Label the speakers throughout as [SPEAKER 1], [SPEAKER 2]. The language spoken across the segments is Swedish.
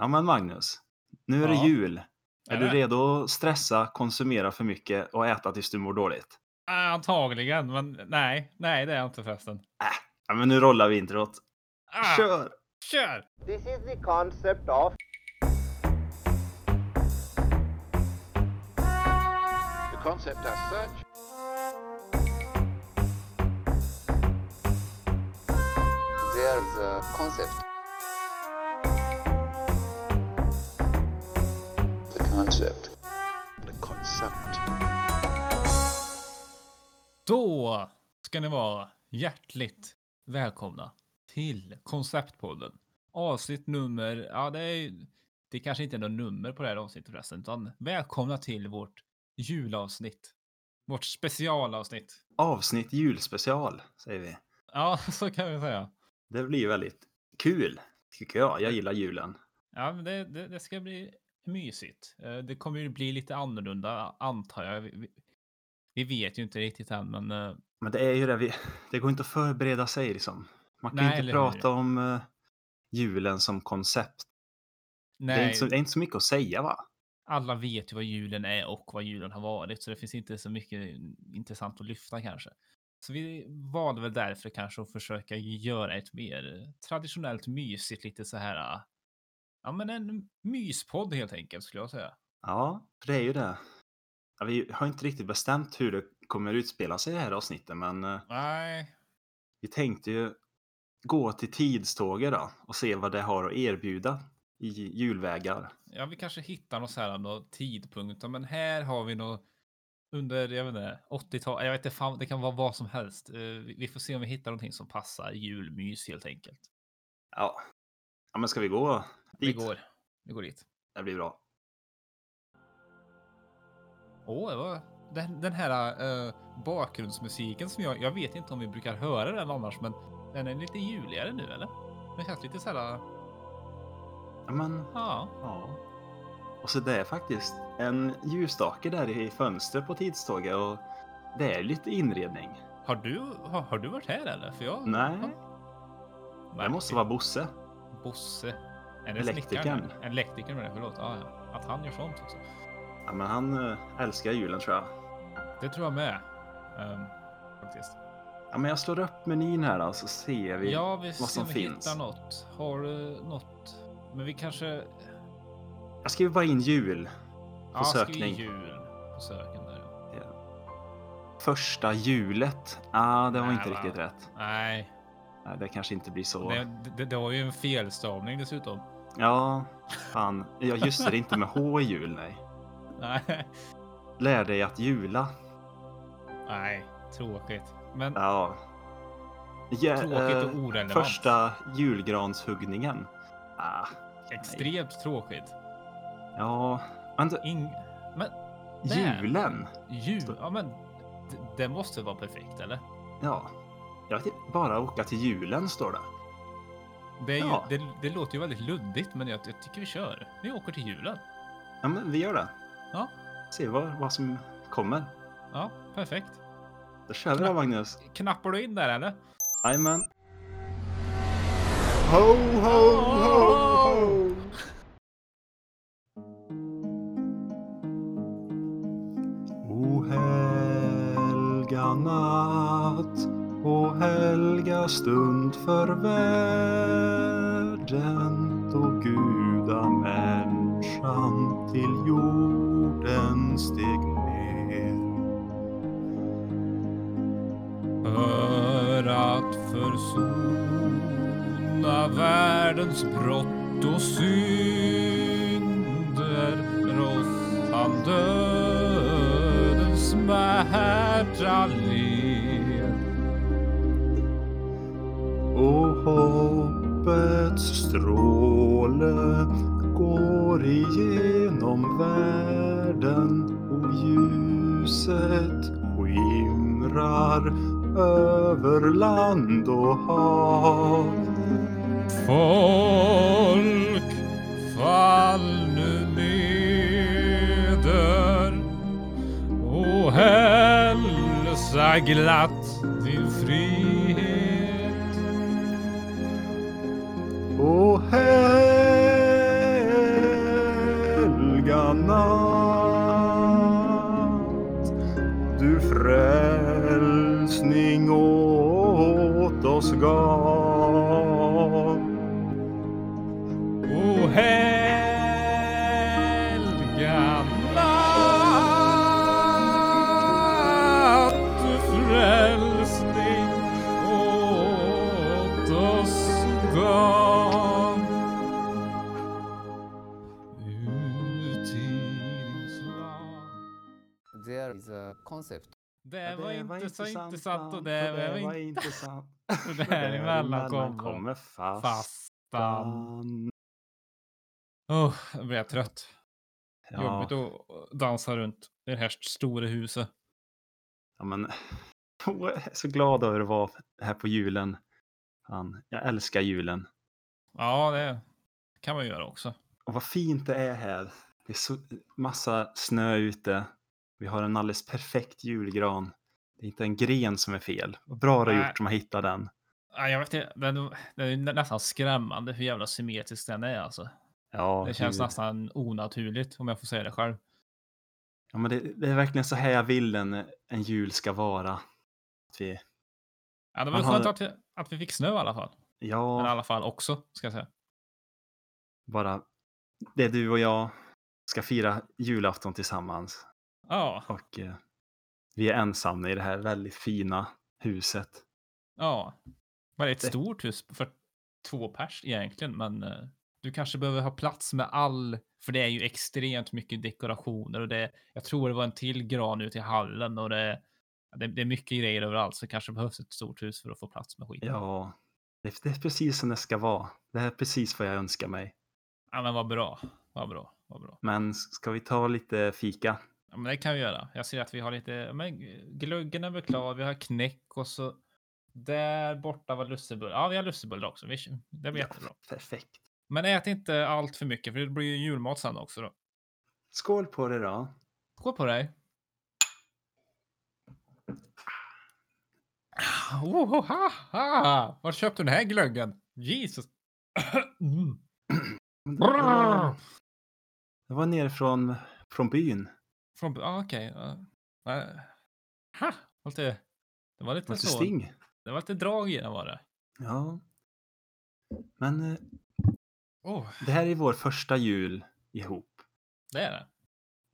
[SPEAKER 1] Ja men Magnus, nu är det
[SPEAKER 2] Ja.
[SPEAKER 1] jul. Är,
[SPEAKER 2] Är
[SPEAKER 1] du
[SPEAKER 2] det?
[SPEAKER 1] redo att stressa, konsumera för mycket och äta tills du mår dåligt?
[SPEAKER 2] Antagligen, men nej, nej, det är jag inte förresten.
[SPEAKER 1] Ja men nu rollar vi introt.
[SPEAKER 2] Ah,
[SPEAKER 1] Kör!
[SPEAKER 2] Kör!
[SPEAKER 3] This is the concept of
[SPEAKER 4] The concept as such
[SPEAKER 3] there's a concept.
[SPEAKER 4] The concept.
[SPEAKER 2] Då ska ni vara hjärtligt välkomna till Konceptpodden. Avsnitt nummer, ja det är det kanske inte är något nummer på det här avsnittet förresten, utan välkomna till vårt julavsnitt. Vårt specialavsnitt.
[SPEAKER 1] Avsnitt julspecial, säger vi.
[SPEAKER 2] Ja, så kan vi säga.
[SPEAKER 1] Det blir väldigt kul, tycker jag. Jag gillar julen.
[SPEAKER 2] Ja, men det, det, det ska bli mysigt. Eh, Det kommer ju bli lite annorlunda, antar jag. Vi, vet ju inte riktigt än, men eh,
[SPEAKER 1] Men det är ju det, vi, det går inte att förbereda sig liksom. Man kan
[SPEAKER 2] Nej,
[SPEAKER 1] inte prata
[SPEAKER 2] hur?
[SPEAKER 1] om eh, julen som koncept. Det är,
[SPEAKER 2] nej,
[SPEAKER 1] inte så, det är inte så mycket att säga va?
[SPEAKER 2] alla vet ju vad julen är och vad julen har varit, så det finns inte så mycket intressant att lyfta kanske. Så vi valde väl därför kanske att försöka göra ett mer traditionellt mysigt, lite så här. Ja, men en myspodd helt enkelt skulle jag säga.
[SPEAKER 1] Ja, för det är ju det. Ja, vi har inte riktigt bestämt hur det kommer utspela sig i det här avsnittet, men eh,
[SPEAKER 2] Nej,
[SPEAKER 1] vi tänkte ju gå till tidståget då och se vad det har att erbjuda i julvägar.
[SPEAKER 2] ja, vi kanske hittar någon så här någon tidpunkt, men här har vi nog under, jag vet inte, 80-tal, jag vet inte, fan, det kan vara vad som helst. Eh, Vi vi får se om vi hittar någonting som passar julmys helt enkelt.
[SPEAKER 1] Ja, ja men ska vi gå dit?
[SPEAKER 2] Vi går, vi går dit.
[SPEAKER 1] Det blir bra.
[SPEAKER 2] Åh, det var den, den här eh, bakgrundsmusiken som jag, jag vet inte om vi brukar höra den annars, men den är lite juligare nu eller? Den känns lite så här,
[SPEAKER 1] Ja, men
[SPEAKER 2] ja,
[SPEAKER 1] ja. Och så det är faktiskt en ljusstake där i fönstret på tidståget och det är lite inredning.
[SPEAKER 2] har du, har, har du varit här eller? För jag...
[SPEAKER 1] Nej,
[SPEAKER 2] Ja.
[SPEAKER 1] det måste vara Bosse.
[SPEAKER 2] Bosse. Är det
[SPEAKER 1] Elektrikern.
[SPEAKER 2] Elektrikern menar jag, förlåt. Ja, ja. Att han gör sånt också.
[SPEAKER 1] Ja, men han eh, älskar julen tror jag.
[SPEAKER 2] Det tror jag med. Ehm, faktiskt.
[SPEAKER 1] Ja, men jag slår upp menyn här då, så ser vi.
[SPEAKER 2] Ja, vi
[SPEAKER 1] vad som
[SPEAKER 2] om vi
[SPEAKER 1] finns.
[SPEAKER 2] hittar något. Har du något? Men vi kanske...
[SPEAKER 1] Jag skriver bara in jul på
[SPEAKER 2] Ja,
[SPEAKER 1] sökning.
[SPEAKER 2] jul på söken där. ja.
[SPEAKER 1] Första julet. Ah, det var
[SPEAKER 2] Nej,
[SPEAKER 1] inte
[SPEAKER 2] va?
[SPEAKER 1] riktigt rätt.
[SPEAKER 2] Nej,
[SPEAKER 1] det kanske inte blir så.
[SPEAKER 2] det, det, det var ju en felstavning dessutom.
[SPEAKER 1] Ja, fan. Ja, just det, det är inte med H i jul, nej.
[SPEAKER 2] Nej,
[SPEAKER 1] Lär dig att jula.
[SPEAKER 2] nej, tråkigt. Men
[SPEAKER 1] Ja. ja
[SPEAKER 2] tråkigt
[SPEAKER 1] eh,
[SPEAKER 2] och orelevant.
[SPEAKER 1] Första julgranshuggningen. Ah,
[SPEAKER 2] Extremt tråkigt.
[SPEAKER 1] ja, men
[SPEAKER 2] In... Men
[SPEAKER 1] julen.
[SPEAKER 2] jul, ja men det måste vara perfekt eller?
[SPEAKER 1] Ja. Jag inte, bara åka till julen står det.
[SPEAKER 2] Det, ju,
[SPEAKER 1] Ja.
[SPEAKER 2] det, det låter ju väldigt luddigt men jag, jag tycker vi kör. Vi åker till julen.
[SPEAKER 1] Ja, men vi gör det.
[SPEAKER 2] Ja.
[SPEAKER 1] Se vad, vad som kommer.
[SPEAKER 2] Ja, perfekt.
[SPEAKER 1] Då kör vi då, Magnus.
[SPEAKER 2] Knappar du in där eller?
[SPEAKER 1] Jajamän. Ho, ho, ho! Stund för världen då gudamänniskan till jorden steg ner.
[SPEAKER 2] För att försona världens brott och synder ross han dödens smärta led.
[SPEAKER 1] Stråle går igenom världen och ljuset skimrar över land och hav.
[SPEAKER 2] Folk, fall nu neder och hälsa glatt din frid
[SPEAKER 1] Och
[SPEAKER 3] concept
[SPEAKER 2] Det var inte så intressant och
[SPEAKER 1] sant,
[SPEAKER 2] det var
[SPEAKER 1] var
[SPEAKER 2] inte
[SPEAKER 1] intressant.
[SPEAKER 2] och däremellan kom
[SPEAKER 1] kommer fast.
[SPEAKER 2] fastan. Åh, jag blir trött.
[SPEAKER 1] Ja,
[SPEAKER 2] Jobbigt att dansa runt i det här stora huset.
[SPEAKER 1] ja, men jag är så glad över att vara här på julen. Fan, jag älskar julen.
[SPEAKER 2] Ja, det kan man göra också.
[SPEAKER 1] Och vad fint det är här. Det är så massa snö ute. Vi har en alldeles perfekt julgran. Det är inte en gren som är fel. Vad bra du har
[SPEAKER 2] Nej.
[SPEAKER 1] gjort som har hittat den.
[SPEAKER 2] Ja, jag vet inte, den, är nä- nästan skrämmande hur jävla symmetrisk den är alltså.
[SPEAKER 1] Ja,
[SPEAKER 2] Det känns
[SPEAKER 1] hur-
[SPEAKER 2] nästan onaturligt om jag får säga det själv.
[SPEAKER 1] Ja, men det, det är verkligen så här jag vill en, en jul ska vara. Att vi,
[SPEAKER 2] Ja, det var skönt
[SPEAKER 1] har-
[SPEAKER 2] att, vi, att vi fick snö i alla fall. Men i
[SPEAKER 1] ja,
[SPEAKER 2] alla fall också, ska jag säga.
[SPEAKER 1] bara det är du och jag ska fira julafton tillsammans.
[SPEAKER 2] Ja,
[SPEAKER 1] Och eh, vi är ensamma i det här väldigt fina huset.
[SPEAKER 2] ja. Men det är ett
[SPEAKER 1] Det-
[SPEAKER 2] stort hus för två pers egentligen, men eh, du kanske behöver ha plats med all, för det är ju extremt mycket dekorationer och det, jag tror det var en till gran ute i hallen och det, det, det är mycket grejer överallt så kanske behövs ett stort hus för att få plats med skiten.
[SPEAKER 1] Ja, det, det är precis som det ska vara. Det här är precis vad jag önskar mig.
[SPEAKER 2] Ja, men vad bra, vad bra, vad bra.
[SPEAKER 1] Men ska vi ta lite fika?
[SPEAKER 2] Ja, men det kan vi göra. Jag ser att vi har lite, ja, men glöggen är väl klar, vi har knäck och så där borta var lussebullar. Ja, vi har lussebullar också. Vi, det blir jättebra.
[SPEAKER 1] Perfekt.
[SPEAKER 2] Men ät inte allt för mycket, för det blir ju julmat sen också då.
[SPEAKER 1] Skål på det då.
[SPEAKER 2] Skål på dig. Oh, ha, ha. Var köpte du den här glöggen? Jesus. Mm.
[SPEAKER 1] Det var, det var nere från, från byn.
[SPEAKER 2] Från, ah, okej. ja. Eh, ha, lite, det var lite
[SPEAKER 1] Lite
[SPEAKER 2] så.
[SPEAKER 1] sting.
[SPEAKER 2] Det var lite drag i den var det.
[SPEAKER 1] Ja. Men
[SPEAKER 2] Oh,
[SPEAKER 1] det här är vår första jul ihop.
[SPEAKER 2] det är det.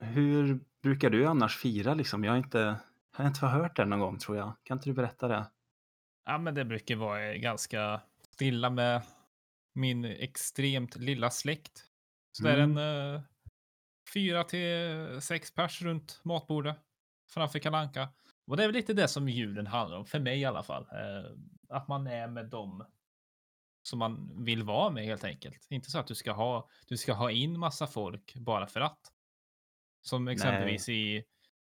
[SPEAKER 1] Hur brukar du annars fira liksom? Jag har inte, jag har inte hört det någon gång tror jag. Kan inte du berätta det?
[SPEAKER 2] Ja, men det brukar vara eh, ganska stilla med min extremt lilla släkt. Så det är en eh, fyra till sex pers runt matbordet framför kalanka. Och det är väl lite det som julen handlar om, för mig i alla fall. Eh, att man är med dem som man vill vara med helt enkelt. Inte så att du ska ha, du ska ha in massa folk bara för att. Som exempelvis i,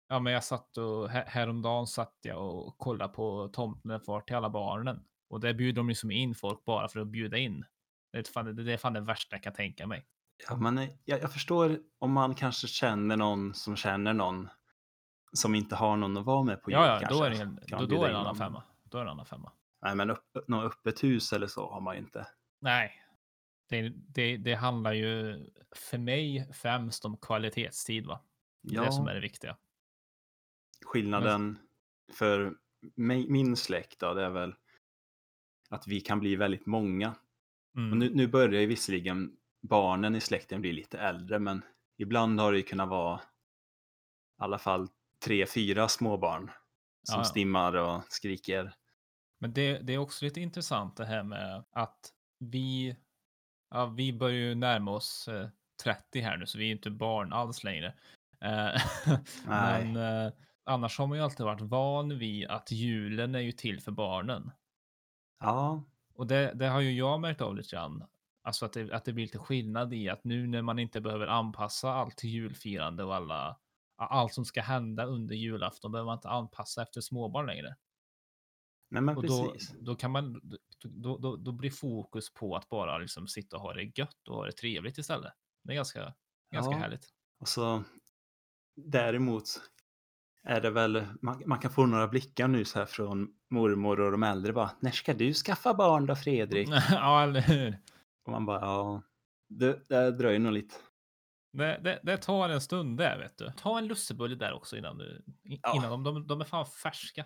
[SPEAKER 2] ja men jag satt och här- häromdagen satt jag och kollade på Tomten far till alla barnen. Och där bjuder de liksom in folk bara för att bjuda in. Det är fan det, är fan det värsta jag kan tänka mig.
[SPEAKER 1] Ja, men eh, jag, jag förstår om man kanske känner någon som känner någon som inte har någon att vara med på jul.
[SPEAKER 2] Ja, ja,
[SPEAKER 1] kanske.
[SPEAKER 2] då är det, en,
[SPEAKER 1] Kan
[SPEAKER 2] då,
[SPEAKER 1] man
[SPEAKER 2] då
[SPEAKER 1] bjuda
[SPEAKER 2] är det en
[SPEAKER 1] in
[SPEAKER 2] annan femma. Då är det en annan femma.
[SPEAKER 1] Nej, men upp, något öppet hus eller så har man ju inte.
[SPEAKER 2] Nej, det, det, det handlar ju för mig främst om kvalitetstid, va?
[SPEAKER 1] Ja,
[SPEAKER 2] det som är det viktiga.
[SPEAKER 1] skillnaden för mig, min släkt då, det är väl att vi kan bli väldigt många.
[SPEAKER 2] Mm.
[SPEAKER 1] Och nu, nu börjar ju visserligen barnen i släkten bli lite äldre, men ibland har det ju kunnat vara i alla fall tre, fyra småbarn som
[SPEAKER 2] Ja, ja.
[SPEAKER 1] stimmar och skriker.
[SPEAKER 2] Men det, det är också lite intressant det här med att vi, ja, vi börjar ju närma oss eh, 30 här nu, så vi är inte barn alls längre. Eh. Men eh, annars har man ju alltid varit van vid att julen är ju till för barnen.
[SPEAKER 1] Ja,
[SPEAKER 2] Och det, det har ju jag märkt av lite grann. Alltså att det, att det blir lite skillnad i att nu när man inte behöver anpassa allt till julfirande och alla, allt som ska hända under julafton behöver man inte anpassa efter småbarn längre.
[SPEAKER 1] nej men
[SPEAKER 2] Och då, då kan man, då, då, då blir fokus på att bara liksom sitta och ha det gött och ha det trevligt istället. Det är ganska, ganska
[SPEAKER 1] Ja.
[SPEAKER 2] härligt.
[SPEAKER 1] Och så däremot är det väl, man, man kan få några blickar nu så här från mormor och de äldre bara, när ska du skaffa barn då Fredrik?
[SPEAKER 2] ja, eller hur?
[SPEAKER 1] Och man bara, ja, det, det dröjer nog lite.
[SPEAKER 2] Det, det, det tar en stund där vet du. Ta en lussebulle där också innan du,
[SPEAKER 1] Ja.
[SPEAKER 2] innan de, de, de är fan färska.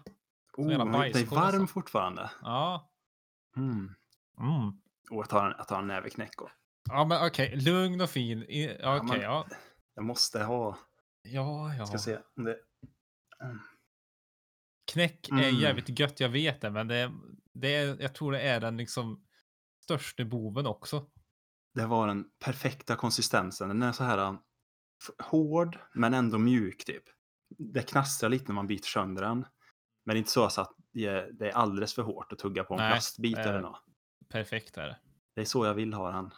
[SPEAKER 1] Oh, det är varm
[SPEAKER 2] nästan.
[SPEAKER 1] fortfarande.
[SPEAKER 2] Ja.
[SPEAKER 1] Mm.
[SPEAKER 2] Mm.
[SPEAKER 1] Och jag tar en, jag tar en näve knäck. Och
[SPEAKER 2] Ja men okej, lugn och fin. I- ja, Okej,
[SPEAKER 1] men-
[SPEAKER 2] ja.
[SPEAKER 1] jag måste ha,
[SPEAKER 2] Ja, ja.
[SPEAKER 1] ska se. om Det, mm.
[SPEAKER 2] Knäck är
[SPEAKER 1] Mm.
[SPEAKER 2] jävligt gött, jag vet det, men det, det är, jag tror det är den liksom största boven också.
[SPEAKER 1] det var den perfekta konsistensen. Den är så här um, hård men ändå mjuk typ. Det knastrar lite när man biter sönder den. Men det är inte så att det är, alldeles för hårt att tugga på en
[SPEAKER 2] Nej,
[SPEAKER 1] plastbit
[SPEAKER 2] eh.
[SPEAKER 1] eller något.
[SPEAKER 2] Perfekt är det.
[SPEAKER 1] Det är så jag vill ha den.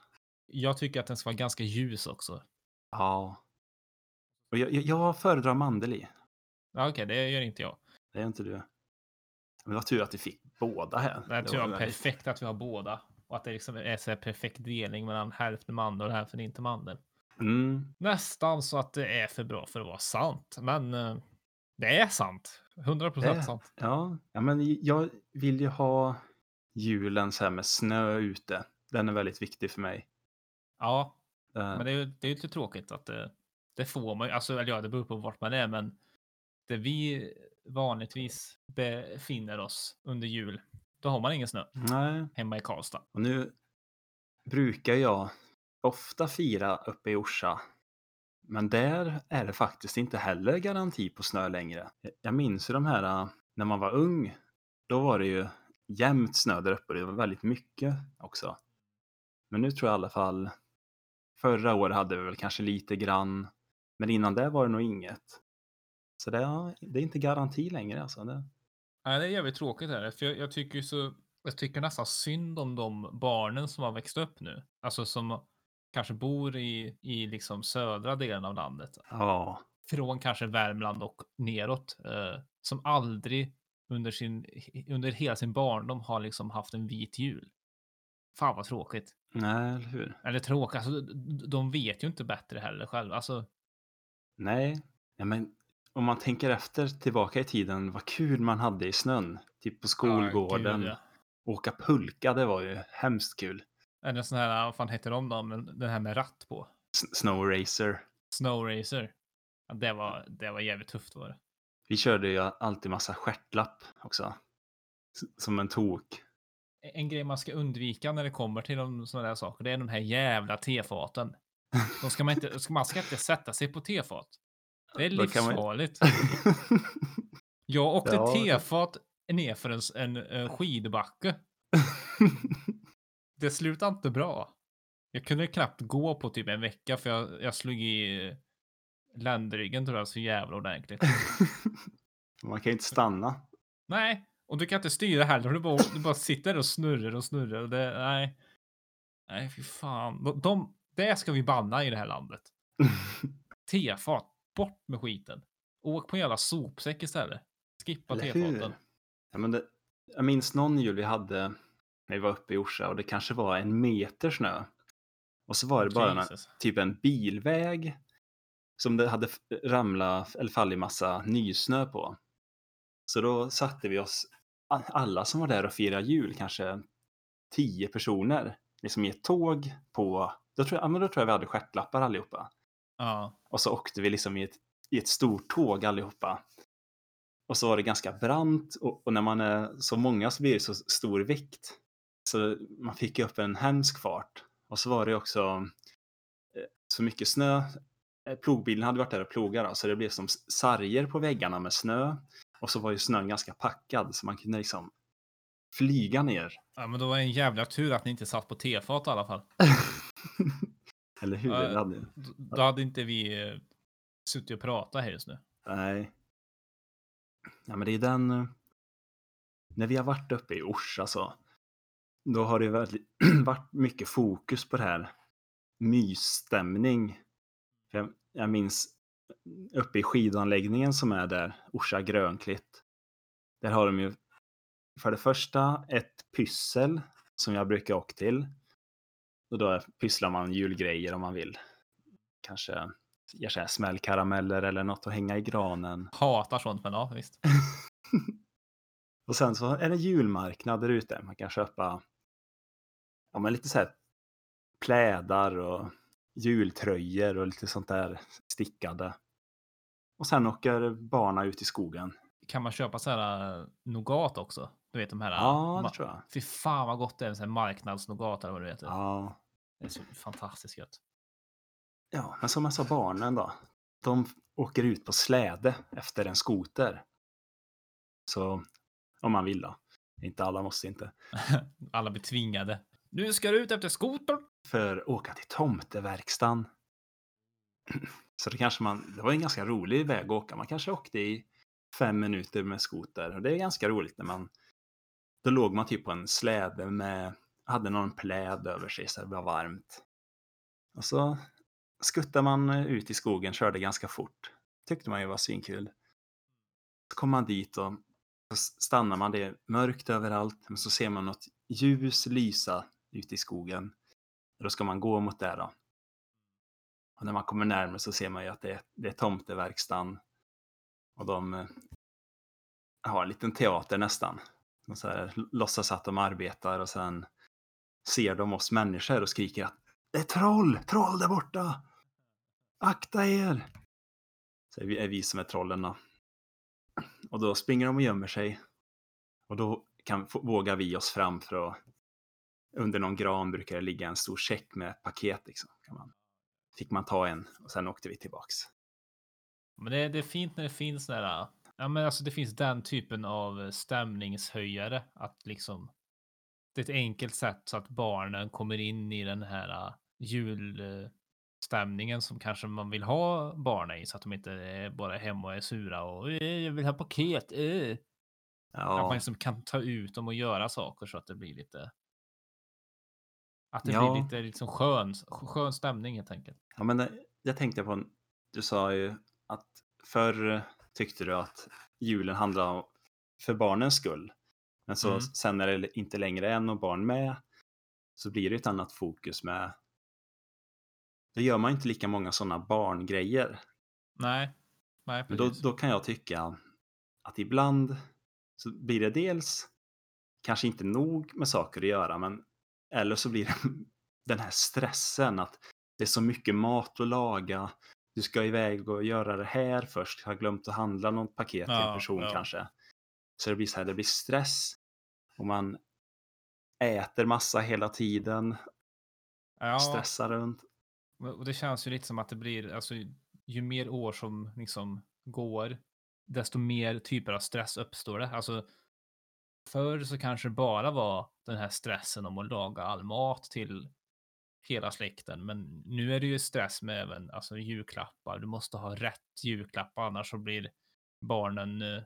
[SPEAKER 2] Jag tycker att den ska vara ganska ljus också.
[SPEAKER 1] Ja. Och jag, jag, jag föredrar mandel i.
[SPEAKER 2] Ja, Okej, det gör inte jag.
[SPEAKER 1] Det är inte du. Men det var tur att vi fick båda här.
[SPEAKER 2] Det
[SPEAKER 1] Det var
[SPEAKER 2] perfekt att vi har båda. Och att det liksom är så här perfekt delning mellan hälften mandel och hälften inte mandel.
[SPEAKER 1] Mm.
[SPEAKER 2] Nästan så att det är för bra för att vara sant. Men eh, det är sant. 100 procent sant.
[SPEAKER 1] Ja, ja, men jag vill ju ha julen så här med snö ute. Den är väldigt viktig för mig.
[SPEAKER 2] Ja,
[SPEAKER 1] Eh,
[SPEAKER 2] men det är ju det är lite tråkigt att det, det får man ju. Alltså, eller ja, det beror på vart man är, men det vi vanligtvis befinner oss under jul, då har man ingen snö
[SPEAKER 1] Nej,
[SPEAKER 2] hemma i Karlstad.
[SPEAKER 1] och nu brukar jag ofta fira uppe i Orsa. Men där är det faktiskt inte heller garanti på snö längre. Jag minns ju de här äh, när man var ung. Då var det ju jämnt snö där uppe. Det var väldigt mycket också. Men nu tror jag i alla fall. Förra året hade vi väl kanske lite grann. Men innan det var det nog inget. Så det, är- det är inte garanti längre alltså. Det,
[SPEAKER 2] Nej, det är jävligt tråkigt är det, för jag, jag tycker ju så. Jag tycker nästan synd om de barnen som har växt upp nu, alltså som kanske bor i i liksom södra delen av landet,
[SPEAKER 1] ja,
[SPEAKER 2] från kanske Värmland och neråt, eh, som aldrig under sin under hela sin barndom har liksom haft en vit jul. Fan vad tråkigt.
[SPEAKER 1] nej, eller hur?
[SPEAKER 2] Eller tråkigt, alltså de vet ju inte bättre heller själva. Alltså,
[SPEAKER 1] Nej, ja, men om man tänker efter tillbaka i tiden, vad kul man hade i snön. Typ på skolgården.
[SPEAKER 2] gud, ja.
[SPEAKER 1] Åka pulka, det var ju hemskt kul.
[SPEAKER 2] Eller sån här, vad fan heter de då, men den här med ratt på.
[SPEAKER 1] S- Snow Racer.
[SPEAKER 2] Snow Racer. Ja, det var, det var jävligt tufft var det.
[SPEAKER 1] Vi körde ju alltid massa stjärtlapp också. Som en tok.
[SPEAKER 2] En grej man ska undvika när det kommer till de, sådana där saker, det är de här jävla tefaten. De ska man, inte, ska- man ska inte sätta sig på tefat. Det är
[SPEAKER 1] man-
[SPEAKER 2] livsfarligt. Jag åkte
[SPEAKER 1] Ja.
[SPEAKER 2] tefat nerför en, en, en skidbacke. Det slutade inte bra. Jag kunde knappt gå på typ en vecka för jag, jag slog i ländryggen tror jag så jävla ordentligt.
[SPEAKER 1] man kan ju inte stanna.
[SPEAKER 2] Nej, och du kan inte styra heller. Du bara, du bara sitter och snurrar och snurrar. Och det, nej. Nej, fy fan. De, de, det ska vi banna i det här landet. Tefat, bort med skiten. Åk på en jävla sopsäck istället. Skippa tefaten.
[SPEAKER 1] Ja, men det, jag minns någon jul vi hade när vi var uppe i Orsa och det kanske var en meter snö. Och så var det bara en, typ en bilväg som det hade ramlat eller fallit massa nysnö på. Så då satte vi oss, alla som var där och firade jul, kanske tio personer, liksom i ett tåg på, då tror jag, ja, men då tror jag vi hade stjärtlappar allihopa.
[SPEAKER 2] Ja.
[SPEAKER 1] Och så åkte vi liksom i ett, i ett stort tåg allihopa. Och så var det ganska brant och, och när man är så många så blir det så stor vikt. Så man fick ju upp en hemsk fart. Och så var det också eh, så mycket snö. Eh, Plogbilen hade varit där och plogat så det blev som sarger på väggarna med snö. Och så var ju snön ganska packad så man kunde liksom flyga ner.
[SPEAKER 2] ja, men då var det en jävla tur att ni inte satt på tefat i alla fall.
[SPEAKER 1] Eller hur?
[SPEAKER 2] Ja,
[SPEAKER 1] hade...
[SPEAKER 2] Då hade inte vi eh, suttit och pratat här just nu.
[SPEAKER 1] Nej. Ja, men det är den... eh, När vi har varit uppe i Orsa så, då har det väldigt, varit mycket fokus på det här mysstämning. För jag, jag minns uppe i skidanläggningen som är där, Orsa Grönklitt. Där har de ju för det första ett pyssel som jag brukar åka till. Och då pysslar man julgrejer om man vill. Kanske gör så här smällkarameller eller något att hänga i granen.
[SPEAKER 2] Hatar sånt, men ja, visst.
[SPEAKER 1] Och sen så är det julmarknad där ute. Man kan köpa ja, men lite så här plädar och jultröjor och lite sånt där stickade. Och sen åker barna ut i skogen.
[SPEAKER 2] Kan man köpa så här uh, nougat också? Du vet de här.
[SPEAKER 1] Ja, det tror jag.
[SPEAKER 2] Fy fan vad gott det är. Här marknadsnougat eller vad det heter.
[SPEAKER 1] Ja,
[SPEAKER 2] Det är så fantastiskt gött.
[SPEAKER 1] ja, men som jag sa, barnen då. De åker ut på släde efter en skoter. Så om man vill då. Inte alla måste inte.
[SPEAKER 2] Alla blir tvingade. Nu ska du ut efter skotern.
[SPEAKER 1] För att åka till tomteverkstan. Så det kanske man, det var en ganska rolig väg att åka. Man kanske åkte i fem minuter med skoter. Och det är ganska roligt när man, då låg man typ på en släde med, hade någon pläd över sig så det var varmt. Och så skuttade man ut i skogen, körde ganska fort. Tyckte man ju var svinkul. Så kom man dit och så stannar man, det är mörkt överallt, men så ser man något ljus lysa ute i skogen. Då ska man gå mot det då. Och när man kommer närmare så ser man ju att det är, det är tomteverkstan. Och de ha en liten teater nästan. De så här, låtsas att de arbetar och sen ser de oss människor och skriker att det är troll! Troll där borta! Akta er! Så är vi, är vi som är trollen då. Och då springer de och gömmer sig. Och då kan, vågar vi oss fram för att under någon gran brukar det ligga en stor check med paket. Liksom. Kan man, fick man ta en och sen åkte vi tillbaks.
[SPEAKER 2] Men det, det är fint när det finns sådana Ja, men alltså det finns den typen av stämningshöjare att liksom. Det är ett enkelt sätt så att barnen kommer in i den här uh, julstämningen som kanske man vill ha barnen i så att de inte är bara hemma och är sura och "Eh, jag vill ha paket. Eh. Att man
[SPEAKER 1] Ja,
[SPEAKER 2] liksom kan ta ut dem och göra saker så att det blir lite. Att det
[SPEAKER 1] Ja.
[SPEAKER 2] blir lite liksom skön, skön stämning helt enkelt.
[SPEAKER 1] ja men det, jag tänkte på, du sa ju att förr tyckte du att julen handlade om för barnens skull. Men så
[SPEAKER 2] Mm.
[SPEAKER 1] sen när det inte längre är någon barn med så blir det ett annat fokus med då gör man inte lika många sådana barngrejer.
[SPEAKER 2] Nej, nej,
[SPEAKER 1] Men då, då kan jag tycka att ibland så blir det dels kanske inte nog med saker att göra, men eller så blir det den här stressen att det är så mycket mat att laga. Du ska iväg och göra det här först, har glömt att handla något paket till en person kanske. Så det blir så här, det blir stress och man äter massa hela tiden, stressar runt.
[SPEAKER 2] Och det känns ju lite som att det blir, alltså ju mer år som liksom går, desto mer typer av stress uppstår det. Alltså förr så kanske det bara var den här stressen om att laga all mat till hela släkten. Men nu är det ju stress med även alltså julklappar. Du måste ha rätt julklappar annars så blir barnen eh,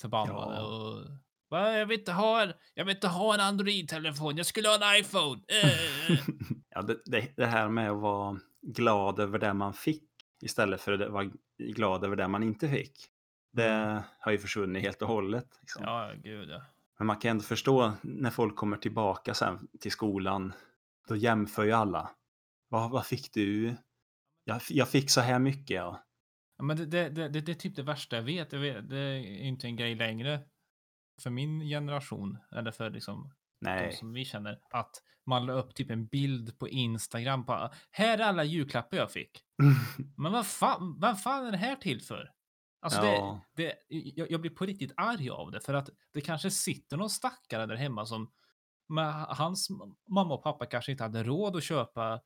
[SPEAKER 2] förbannade.
[SPEAKER 1] Ja.
[SPEAKER 2] Och, "Va, jag, vill inte ha en, jag vill inte ha en Android-telefon, jag skulle ha en iPhone. Eh.
[SPEAKER 1] Ja, det, det, det här med att vara glad över det man fick istället för att vara glad över det man inte fick. Det har ju försvunnit helt och hållet. Liksom.
[SPEAKER 2] Mm. Ja, gud ja.
[SPEAKER 1] Men man kan ändå förstå när folk kommer tillbaka sen till skolan. Då jämför ju alla. Vad, vad fick du? Jag, jag fick så här mycket. Ja.
[SPEAKER 2] Ja, men det, det, det, det, är typ det värsta jag vet. jag vet. Det är inte en grej längre för min generation, eller för liksom de
[SPEAKER 1] Nej.
[SPEAKER 2] som vi känner, att man la upp typ en bild på Instagram på här är alla julklappar jag fick. Men vad fan, vad fan är det här till för? Alltså
[SPEAKER 1] Ja.
[SPEAKER 2] det, det, jag, jag blir på riktigt arg av det för att det kanske sitter någon stackare där hemma som med hans mamma och pappa kanske inte hade råd att köpa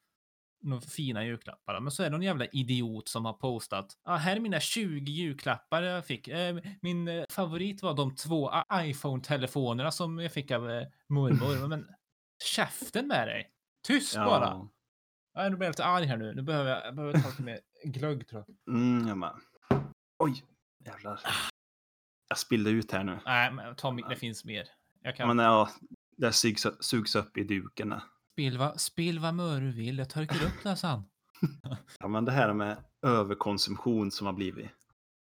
[SPEAKER 2] några fina julklappar. Men så är det någon jävla idiot som har postat. Ah, här är mina 20 julklappar jag fick. Eh, min eh, favorit var de två iPhone-telefonerna som jag fick av eh, mormor. Men käften med dig! Tyst bara!
[SPEAKER 1] Ja.
[SPEAKER 2] Nej, nu blir jag lite arg här nu. Nu behöver jag, jag behöver ta lite mer glögg tror jag.
[SPEAKER 1] Mm, jag bara. Oj, jävlar. Jag spillde ut här nu.
[SPEAKER 2] Nej, men ta, det finns mer. Jag
[SPEAKER 1] Ja,
[SPEAKER 2] kan...
[SPEAKER 1] men ja, det sugs, sugs upp i duken.
[SPEAKER 2] Spill vad, spill vad vill. Jag torkar upp det sen.
[SPEAKER 1] Ja, men det här med överkonsumtion som har blivit.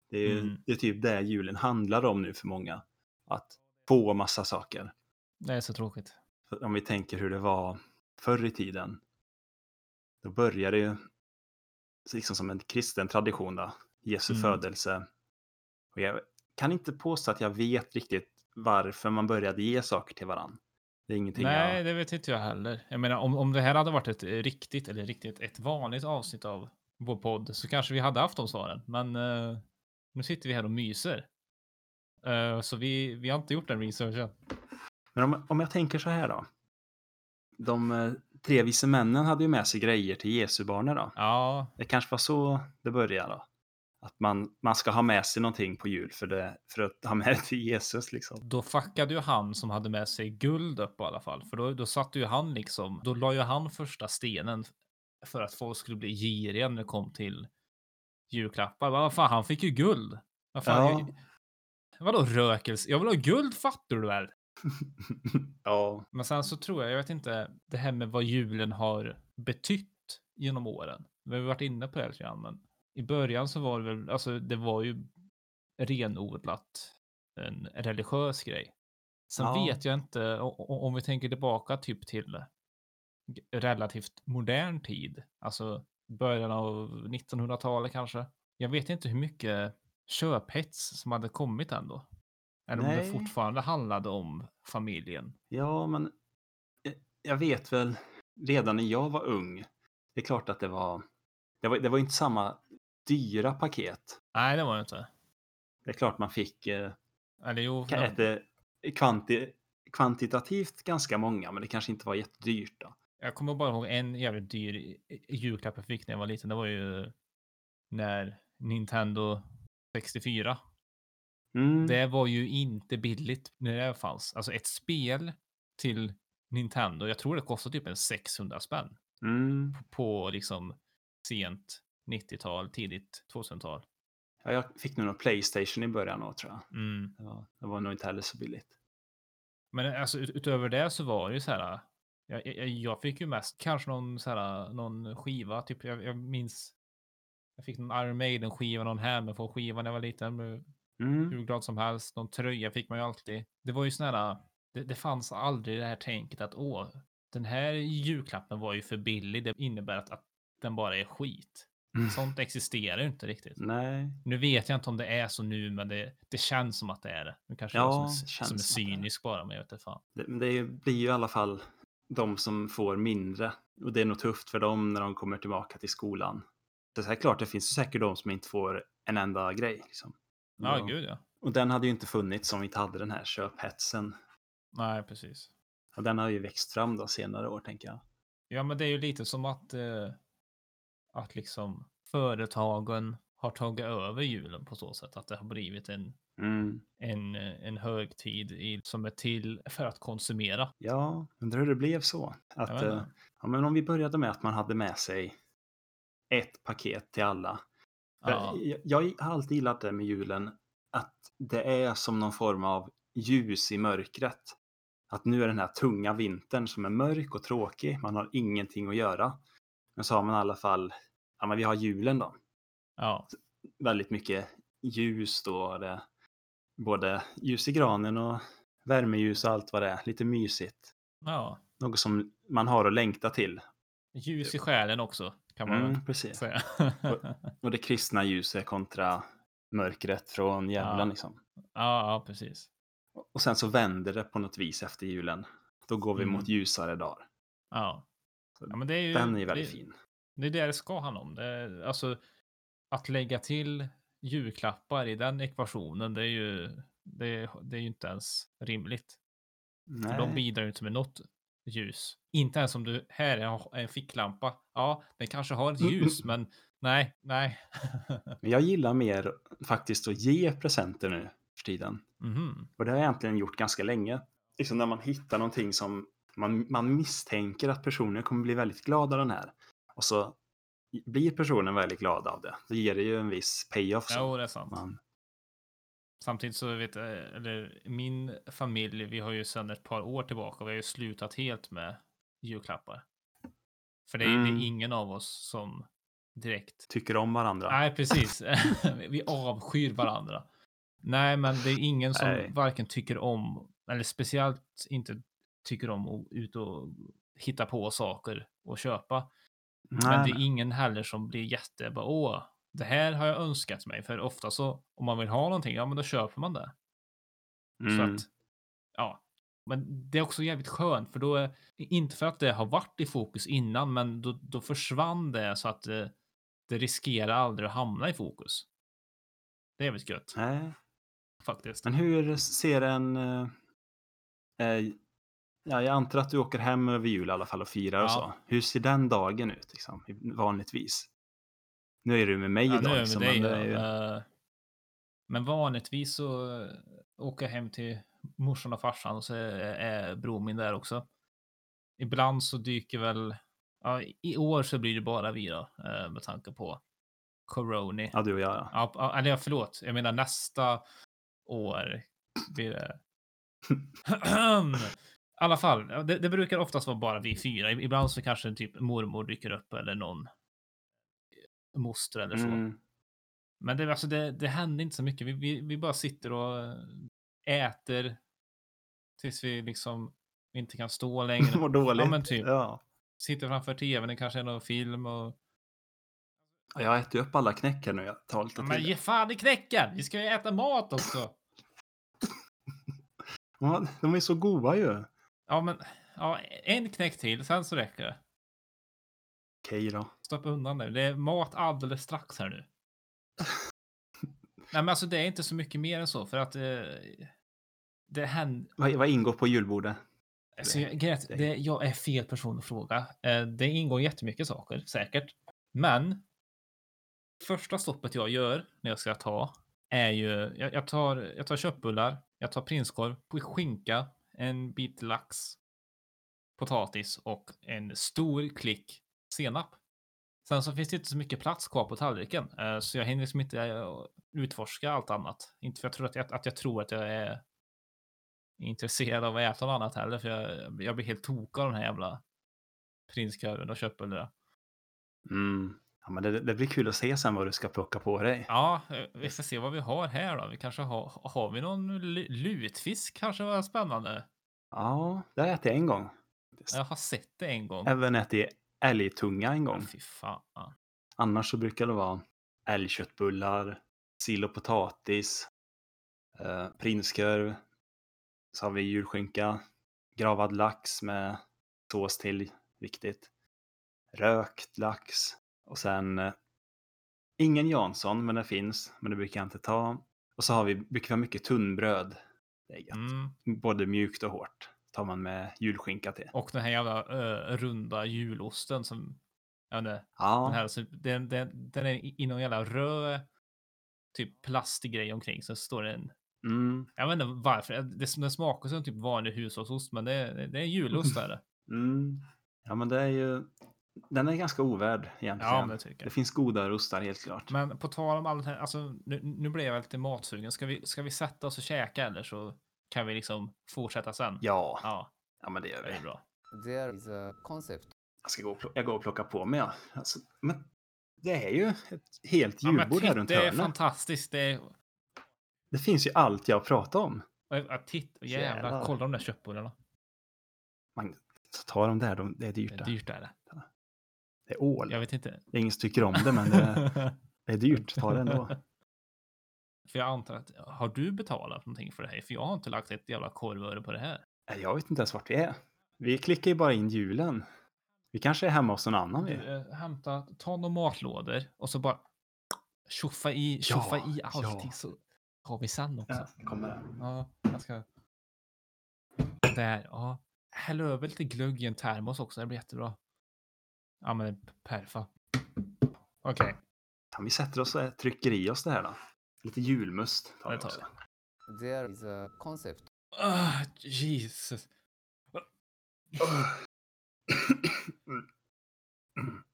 [SPEAKER 1] Det är, ju-
[SPEAKER 2] Mm.
[SPEAKER 1] det är typ det julen handlar om nu för många. Att få massa saker.
[SPEAKER 2] Det är så tråkigt.
[SPEAKER 1] Om vi tänker hur det var förr i tiden. Då började det ju liksom som en kristen tradition då. Jesu
[SPEAKER 2] Mm.
[SPEAKER 1] födelse. Och jag kan inte påstå att jag vet riktigt varför man började ge saker till varandra. Det är ingenting
[SPEAKER 2] Nej,
[SPEAKER 1] jag...
[SPEAKER 2] det vet inte jag heller. Jag menar, om, om det här hade varit ett riktigt, eller riktigt, ett vanligt avsnitt av vår podd så kanske vi hade haft de svaren. Men eh, nu sitter vi här och myser. Eh, så vi, vi har inte gjort den researchen.
[SPEAKER 1] Men om, om jag tänker så här då. De eh, tre vise männen hade ju med sig grejer till Jesu barnen då.
[SPEAKER 2] Ja,
[SPEAKER 1] Det kanske var så det började då. Att man, man ska ha med sig någonting på jul för, det, för att ha med till Jesus liksom.
[SPEAKER 2] då fuckade ju han som hade med sig guld upp i alla fall. För då, då satte ju han liksom, då la ju han första stenen för att folk skulle bli giriga när det kom till julklappar. Vad fan, han fick ju guld. Vad fan,
[SPEAKER 1] Ja.
[SPEAKER 2] jag, vadå rökelse? Jag vill ha guld fattar du väl?
[SPEAKER 1] ja,
[SPEAKER 2] Men sen så tror jag, jag vet inte, det här med vad julen har betytt genom åren. Vi har varit inne på det lite grann, men i början så var det väl, alltså det var ju renodlat en religiös grej. Sen
[SPEAKER 1] Ja.
[SPEAKER 2] vet jag inte, om vi tänker tillbaka typ till relativt modern tid, alltså början av 1900-talet kanske. Jag vet inte hur mycket köphets som hade kommit ändå. Eller om det
[SPEAKER 1] Nej.
[SPEAKER 2] fortfarande handlade om familjen.
[SPEAKER 1] ja, men jag- jag vet väl redan när jag var ung. Det är klart att det var, det var, det var inte samma dyra paket.
[SPEAKER 2] Nej, det var det inte.
[SPEAKER 1] Det är klart man fick eh,
[SPEAKER 2] Eller jo,
[SPEAKER 1] äta kvanti, kvantitativt ganska många, men det kanske inte var jättedyrt då.
[SPEAKER 2] jag kommer bara ihåg en jävligt dyr julklapp jag fick när jag var liten. Det var ju när Nintendo 64.
[SPEAKER 1] Mm.
[SPEAKER 2] Det var ju inte billigt när det fanns. Alltså ett spel till Nintendo. Jag tror det kostade typ en 600 spänn
[SPEAKER 1] Mm.
[SPEAKER 2] på, på liksom sent 90-tal, tidigt 2000-tal.
[SPEAKER 1] Ja, jag fick nog någon Playstation i början då, tror jag.
[SPEAKER 2] Mm.
[SPEAKER 1] Det var, det var nog inte heller så billigt.
[SPEAKER 2] Men alltså ut- utöver det så var det ju så här. Jag, jag, jag fick ju mest kanske någon så här någon skiva, typ jag, jag minns. Jag fick någon Iron Maiden skiva, någon Hammerfall skiva när jag var liten.
[SPEAKER 1] Mm.
[SPEAKER 2] hur glad som helst. Någon tröja fick man ju alltid. Det var ju sån här. Det, det fanns aldrig det här tänket att åh, den här julklappen var ju för billig. Det innebär att, att den bara är skit.
[SPEAKER 1] Mm.
[SPEAKER 2] Sånt existerar ju inte riktigt.
[SPEAKER 1] Nej,
[SPEAKER 2] Nu vet jag inte om det är så nu, men det, det känns som att det är det. Nu kanske
[SPEAKER 1] Ja,
[SPEAKER 2] som,
[SPEAKER 1] det
[SPEAKER 2] är, som är cynisk bara, men jag vet inte fan.
[SPEAKER 1] det, men det blir ju i alla fall de som får mindre. Och det är nog tufft för dem när de kommer tillbaka till skolan. Det är klart, det finns säkert de som inte får en enda grej. Liksom.
[SPEAKER 2] Ja,
[SPEAKER 1] och,
[SPEAKER 2] gud ja.
[SPEAKER 1] och den hade ju inte funnits om vi inte hade den här köphetsen.
[SPEAKER 2] Nej, precis.
[SPEAKER 1] Och den har ju växt fram då senare år, tänker jag.
[SPEAKER 2] Ja, men det är ju lite som att, eh, att liksom företagen har tagit över julen på så sätt att det har blivit en,
[SPEAKER 1] Mm.
[SPEAKER 2] en, en högtid i, som är till för att konsumera.
[SPEAKER 1] Ja, undrar hur det blev så. Att, eh, ja, men om vi började med att man hade med sig ett paket till alla.
[SPEAKER 2] Ja,
[SPEAKER 1] jag, jag har alltid gillat det med julen, att det är som någon form av ljus i mörkret. Att nu är den här tunga vintern som är mörk och tråkig, man har ingenting att göra. Men så har man i alla fall, ja men vi har julen då.
[SPEAKER 2] ja,
[SPEAKER 1] Väldigt mycket ljus då, det, både ljus i granen och värmeljus och allt vad det är, lite mysigt.
[SPEAKER 2] ja.
[SPEAKER 1] Något som man har att längta till.
[SPEAKER 2] Ljus i själen också, kan man
[SPEAKER 1] Mm, precis.
[SPEAKER 2] säga.
[SPEAKER 1] Och det kristna ljuset kontra mörkret från djävulen
[SPEAKER 2] Ja.
[SPEAKER 1] liksom.
[SPEAKER 2] ja, ja, precis.
[SPEAKER 1] Och sen så vänder det på något vis efter julen. Då går vi
[SPEAKER 2] Mm.
[SPEAKER 1] mot ljusare dagar.
[SPEAKER 2] Ja. Ja men det är ju,
[SPEAKER 1] Den är ju väldigt
[SPEAKER 2] det,
[SPEAKER 1] fin.
[SPEAKER 2] Det är det det ska handla om. Det alltså, att lägga till julklappar i den ekvationen, det är ju, det, det är ju inte ens rimligt. För de
[SPEAKER 1] Nej.
[SPEAKER 2] bidrar ju inte med något ljus. Inte ens om du, här är en ficklampa. Ja, den kanske har ett
[SPEAKER 1] Mm,
[SPEAKER 2] ljus, men nej, nej.
[SPEAKER 1] Men jag gillar mer faktiskt att ge presenter nu för tiden.
[SPEAKER 2] Mhm.
[SPEAKER 1] Och det har jag egentligen gjort ganska länge. Liksom när man hittar någonting som man, man misstänker att personen kommer bli väldigt glad av den här. Och så blir personen väldigt glad av det. Då ger det ju en viss payoff.
[SPEAKER 2] Jo, det är sant.
[SPEAKER 1] Man,
[SPEAKER 2] Samtidigt så vet jag, eller min familj, vi har ju sedan ett par år tillbaka, vi har ju slutat helt med julklappar. För det är, det
[SPEAKER 1] Mm.
[SPEAKER 2] är ingen av oss som direkt
[SPEAKER 1] tycker om varandra.
[SPEAKER 2] Nej, precis. vi avskyr varandra. Nej, men det är ingen som
[SPEAKER 1] Nej.
[SPEAKER 2] varken tycker om, eller speciellt inte tycker om att ut och hitta på saker och köpa. Men
[SPEAKER 1] Nej,
[SPEAKER 2] det är ingen heller som blir jätte, bara, åh, det här har jag önskat mig. För ofta så, om man vill ha någonting, ja men då köper man det. Så
[SPEAKER 1] mm.
[SPEAKER 2] att, ja, Men det är också jävligt skönt för då är inte för att det har varit i fokus innan, men då, då försvann det så att det, det riskerar aldrig att hamna i fokus. Det är jävligt gött
[SPEAKER 1] Nej,
[SPEAKER 2] faktiskt.
[SPEAKER 1] men hur ser en... eh, eh, ja, jag antar att du åker hem över jul i alla fall och firar och
[SPEAKER 2] Ja.
[SPEAKER 1] så. Hur ser den dagen ut liksom, vanligtvis? Nu är du med mig
[SPEAKER 2] Ja, nu
[SPEAKER 1] idag.
[SPEAKER 2] är vi
[SPEAKER 1] liksom,
[SPEAKER 2] dig,
[SPEAKER 1] men är ju...
[SPEAKER 2] Eh, Men vanligtvis så eh, åker jag hem till morsan och farsan och så är, är bror min där också. Ibland så dyker väl, ja, i år så blir det bara vi då, eh, med tanke på corona.
[SPEAKER 1] Ja, du och jag. Ja.
[SPEAKER 2] Ja, eller ja, förlåt, jag menar nästa år blir det. I alla fall, det, det brukar oftast vara bara vi fyra. Ibland så kanske typ mormor dyker upp eller någon moster eller så.
[SPEAKER 1] Mm.
[SPEAKER 2] Men det, alltså det, det händer inte så mycket. Vi, vi, vi bara sitter och eh, äter tills vi liksom inte kan stå längre.
[SPEAKER 1] Mår dåligt.
[SPEAKER 2] Ja, men typ.
[SPEAKER 1] Ja.
[SPEAKER 2] Sitter framför tvn, det kanske är någon film och...
[SPEAKER 1] Ja, Jag äter ju upp alla knäck här nu. Jag tar lite
[SPEAKER 2] Ja, men ge fan i knäcken! Vi ska ju äta mat också!
[SPEAKER 1] Ja, de är så goda ju.
[SPEAKER 2] Ja, men ja, en knäck till, sen så räcker det.
[SPEAKER 1] Okej då.
[SPEAKER 2] Stoppa undan det. Det är mat alldeles strax här nu. Nej, men alltså det är inte så mycket mer än så för att eh, det händer.
[SPEAKER 1] Vad, vad ingår på julbordet?
[SPEAKER 2] Alltså, jag, att det, jag är fel person att fråga. Eh, det ingår jättemycket saker säkert, men. Första stoppet jag gör när jag ska ta är ju jag, jag tar. Jag tar köttbullar, jag tar prinskorv, skinka, en bit lax, potatis och en stor klick senap. Sen så finns det inte så mycket plats kvar på tallriken, eh, så jag hinner liksom inte eh, utforska allt annat. Inte för jag tror att jag, att jag tror att jag är intresserad av att äta något annat heller, för jag, jag blir helt tokig av den här jävla prinskorven och köttbullarna.
[SPEAKER 1] Mm. Ja, men det, det blir kul att se sen vad du ska plocka på dig.
[SPEAKER 2] Ja, eh, vi får se vad vi har här då. Vi kanske har, har vi någon lu- lutfisk kanske var spännande.
[SPEAKER 1] Ja, det har jag ätit en gång.
[SPEAKER 2] Jag har sett det en gång.
[SPEAKER 1] Även ätit älgtunga en
[SPEAKER 2] Ja,
[SPEAKER 1] gång.
[SPEAKER 2] Fy fan.
[SPEAKER 1] Annars så brukar det vara älgköttbullar, sill och potatis, eh, prinskorv, så har vi julskinka, gravad lax med sås till, viktigt, rökt lax och sen eh, ingen Jansson, men det finns, men det brukar jag inte ta. Och så har vi, brukar vi ha mycket tunnbröd. Det är gött.
[SPEAKER 2] Mm.
[SPEAKER 1] Både mjukt och hårt tar man med julskinka till.
[SPEAKER 2] Och den här jävla eh, runda julosten som, jag vet inte, den
[SPEAKER 1] Ja,
[SPEAKER 2] här, så den, den, den är i någon jävla röd, typ plastig grej omkring. Så står det en,
[SPEAKER 1] mm,
[SPEAKER 2] jag vet inte varför, det, den smakar som typ vanlig hushållsost, men det, är- det är julost är det.
[SPEAKER 1] mm. ja, men det är ju, den är ganska ovärd egentligen.
[SPEAKER 2] Ja, men det tycker
[SPEAKER 1] Det finns goda ostar helt klart.
[SPEAKER 2] Men på tal om allt det här, alltså nu, nu blev jag lite matsugen. Ska vi, ska vi sätta oss och käka eller så kan vi liksom fortsätta sen?
[SPEAKER 1] Ja,
[SPEAKER 2] Ja,
[SPEAKER 1] ja men det gör
[SPEAKER 2] det är
[SPEAKER 1] vi.
[SPEAKER 2] bra.
[SPEAKER 3] There is a concept
[SPEAKER 1] Jag, ska gå och plocka, jag går och plockar på mig. Ja. Alltså, men det är ju ett helt
[SPEAKER 2] Ja,
[SPEAKER 1] julbord här
[SPEAKER 2] titt,
[SPEAKER 1] runt
[SPEAKER 2] det är
[SPEAKER 1] hörnet.
[SPEAKER 2] fantastiskt. Det är,
[SPEAKER 1] Det finns ju allt jag pratar om.
[SPEAKER 2] jag- titt, jävlar,
[SPEAKER 1] Jävlar.
[SPEAKER 2] kolla de där köttbullarna.
[SPEAKER 1] Man tar de där, de, det är dyrt.
[SPEAKER 2] Det
[SPEAKER 1] Det
[SPEAKER 2] är dyrt är det.
[SPEAKER 1] Det är ål.
[SPEAKER 2] Jag vet inte.
[SPEAKER 1] Det är ingen som tycker om det, men det, det är dyrt. Ta det ändå.
[SPEAKER 2] För jag antar att, har du betalat någonting för det här? För jag har inte lagt ett jävla korvöre på det här.
[SPEAKER 1] Nej, Jag vet inte ens vart vi är. Vi klickar ju bara in julen. Vi kanske är hemma hos någon annan. Vi.
[SPEAKER 2] eh, hämta, ta några matlådor och så bara tjoffa i, tjoffa
[SPEAKER 1] Ja,
[SPEAKER 2] i allting
[SPEAKER 1] ja.
[SPEAKER 2] så har vi sen också.
[SPEAKER 1] Ja, kommer.
[SPEAKER 2] Ja, jag ska... Där, ja. Häll över lite glögg i en termos också, det blir jättebra. Ja, men perfa. Okej,
[SPEAKER 1] Kan vi sätter oss och trycker i oss det här då? Lite julmust tar
[SPEAKER 2] Det
[SPEAKER 1] vi också.
[SPEAKER 3] there is a concept
[SPEAKER 2] Ah, Jesus.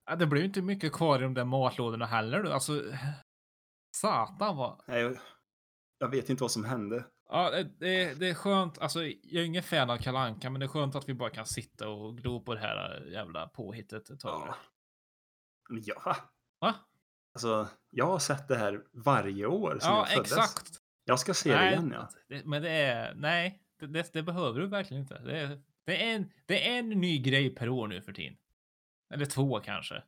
[SPEAKER 2] Ja, det blir ju inte mycket kvar i de där matlådorna heller. Du. Alltså, satan vad...
[SPEAKER 1] Nej, jag, jag vet inte vad som hände.
[SPEAKER 2] Ja, det, det, det är skönt. Alltså, jag är ingen fan av Kalle Anka, men det är skönt att vi bara kan sitta och glo på det här jävla påhittet ett tag.
[SPEAKER 1] Ja. Men Ja,
[SPEAKER 2] Va?
[SPEAKER 1] alltså jag har sett det här varje år sedan
[SPEAKER 2] Ja,
[SPEAKER 1] jag föddes.
[SPEAKER 2] exakt.
[SPEAKER 1] Jag ska se det
[SPEAKER 2] Nej,
[SPEAKER 1] igen ja.
[SPEAKER 2] det, men det är... Nej, det, det, det behöver du verkligen inte. Det är, det, är en, det är en ny grej per år nu för tiden. Eller två kanske.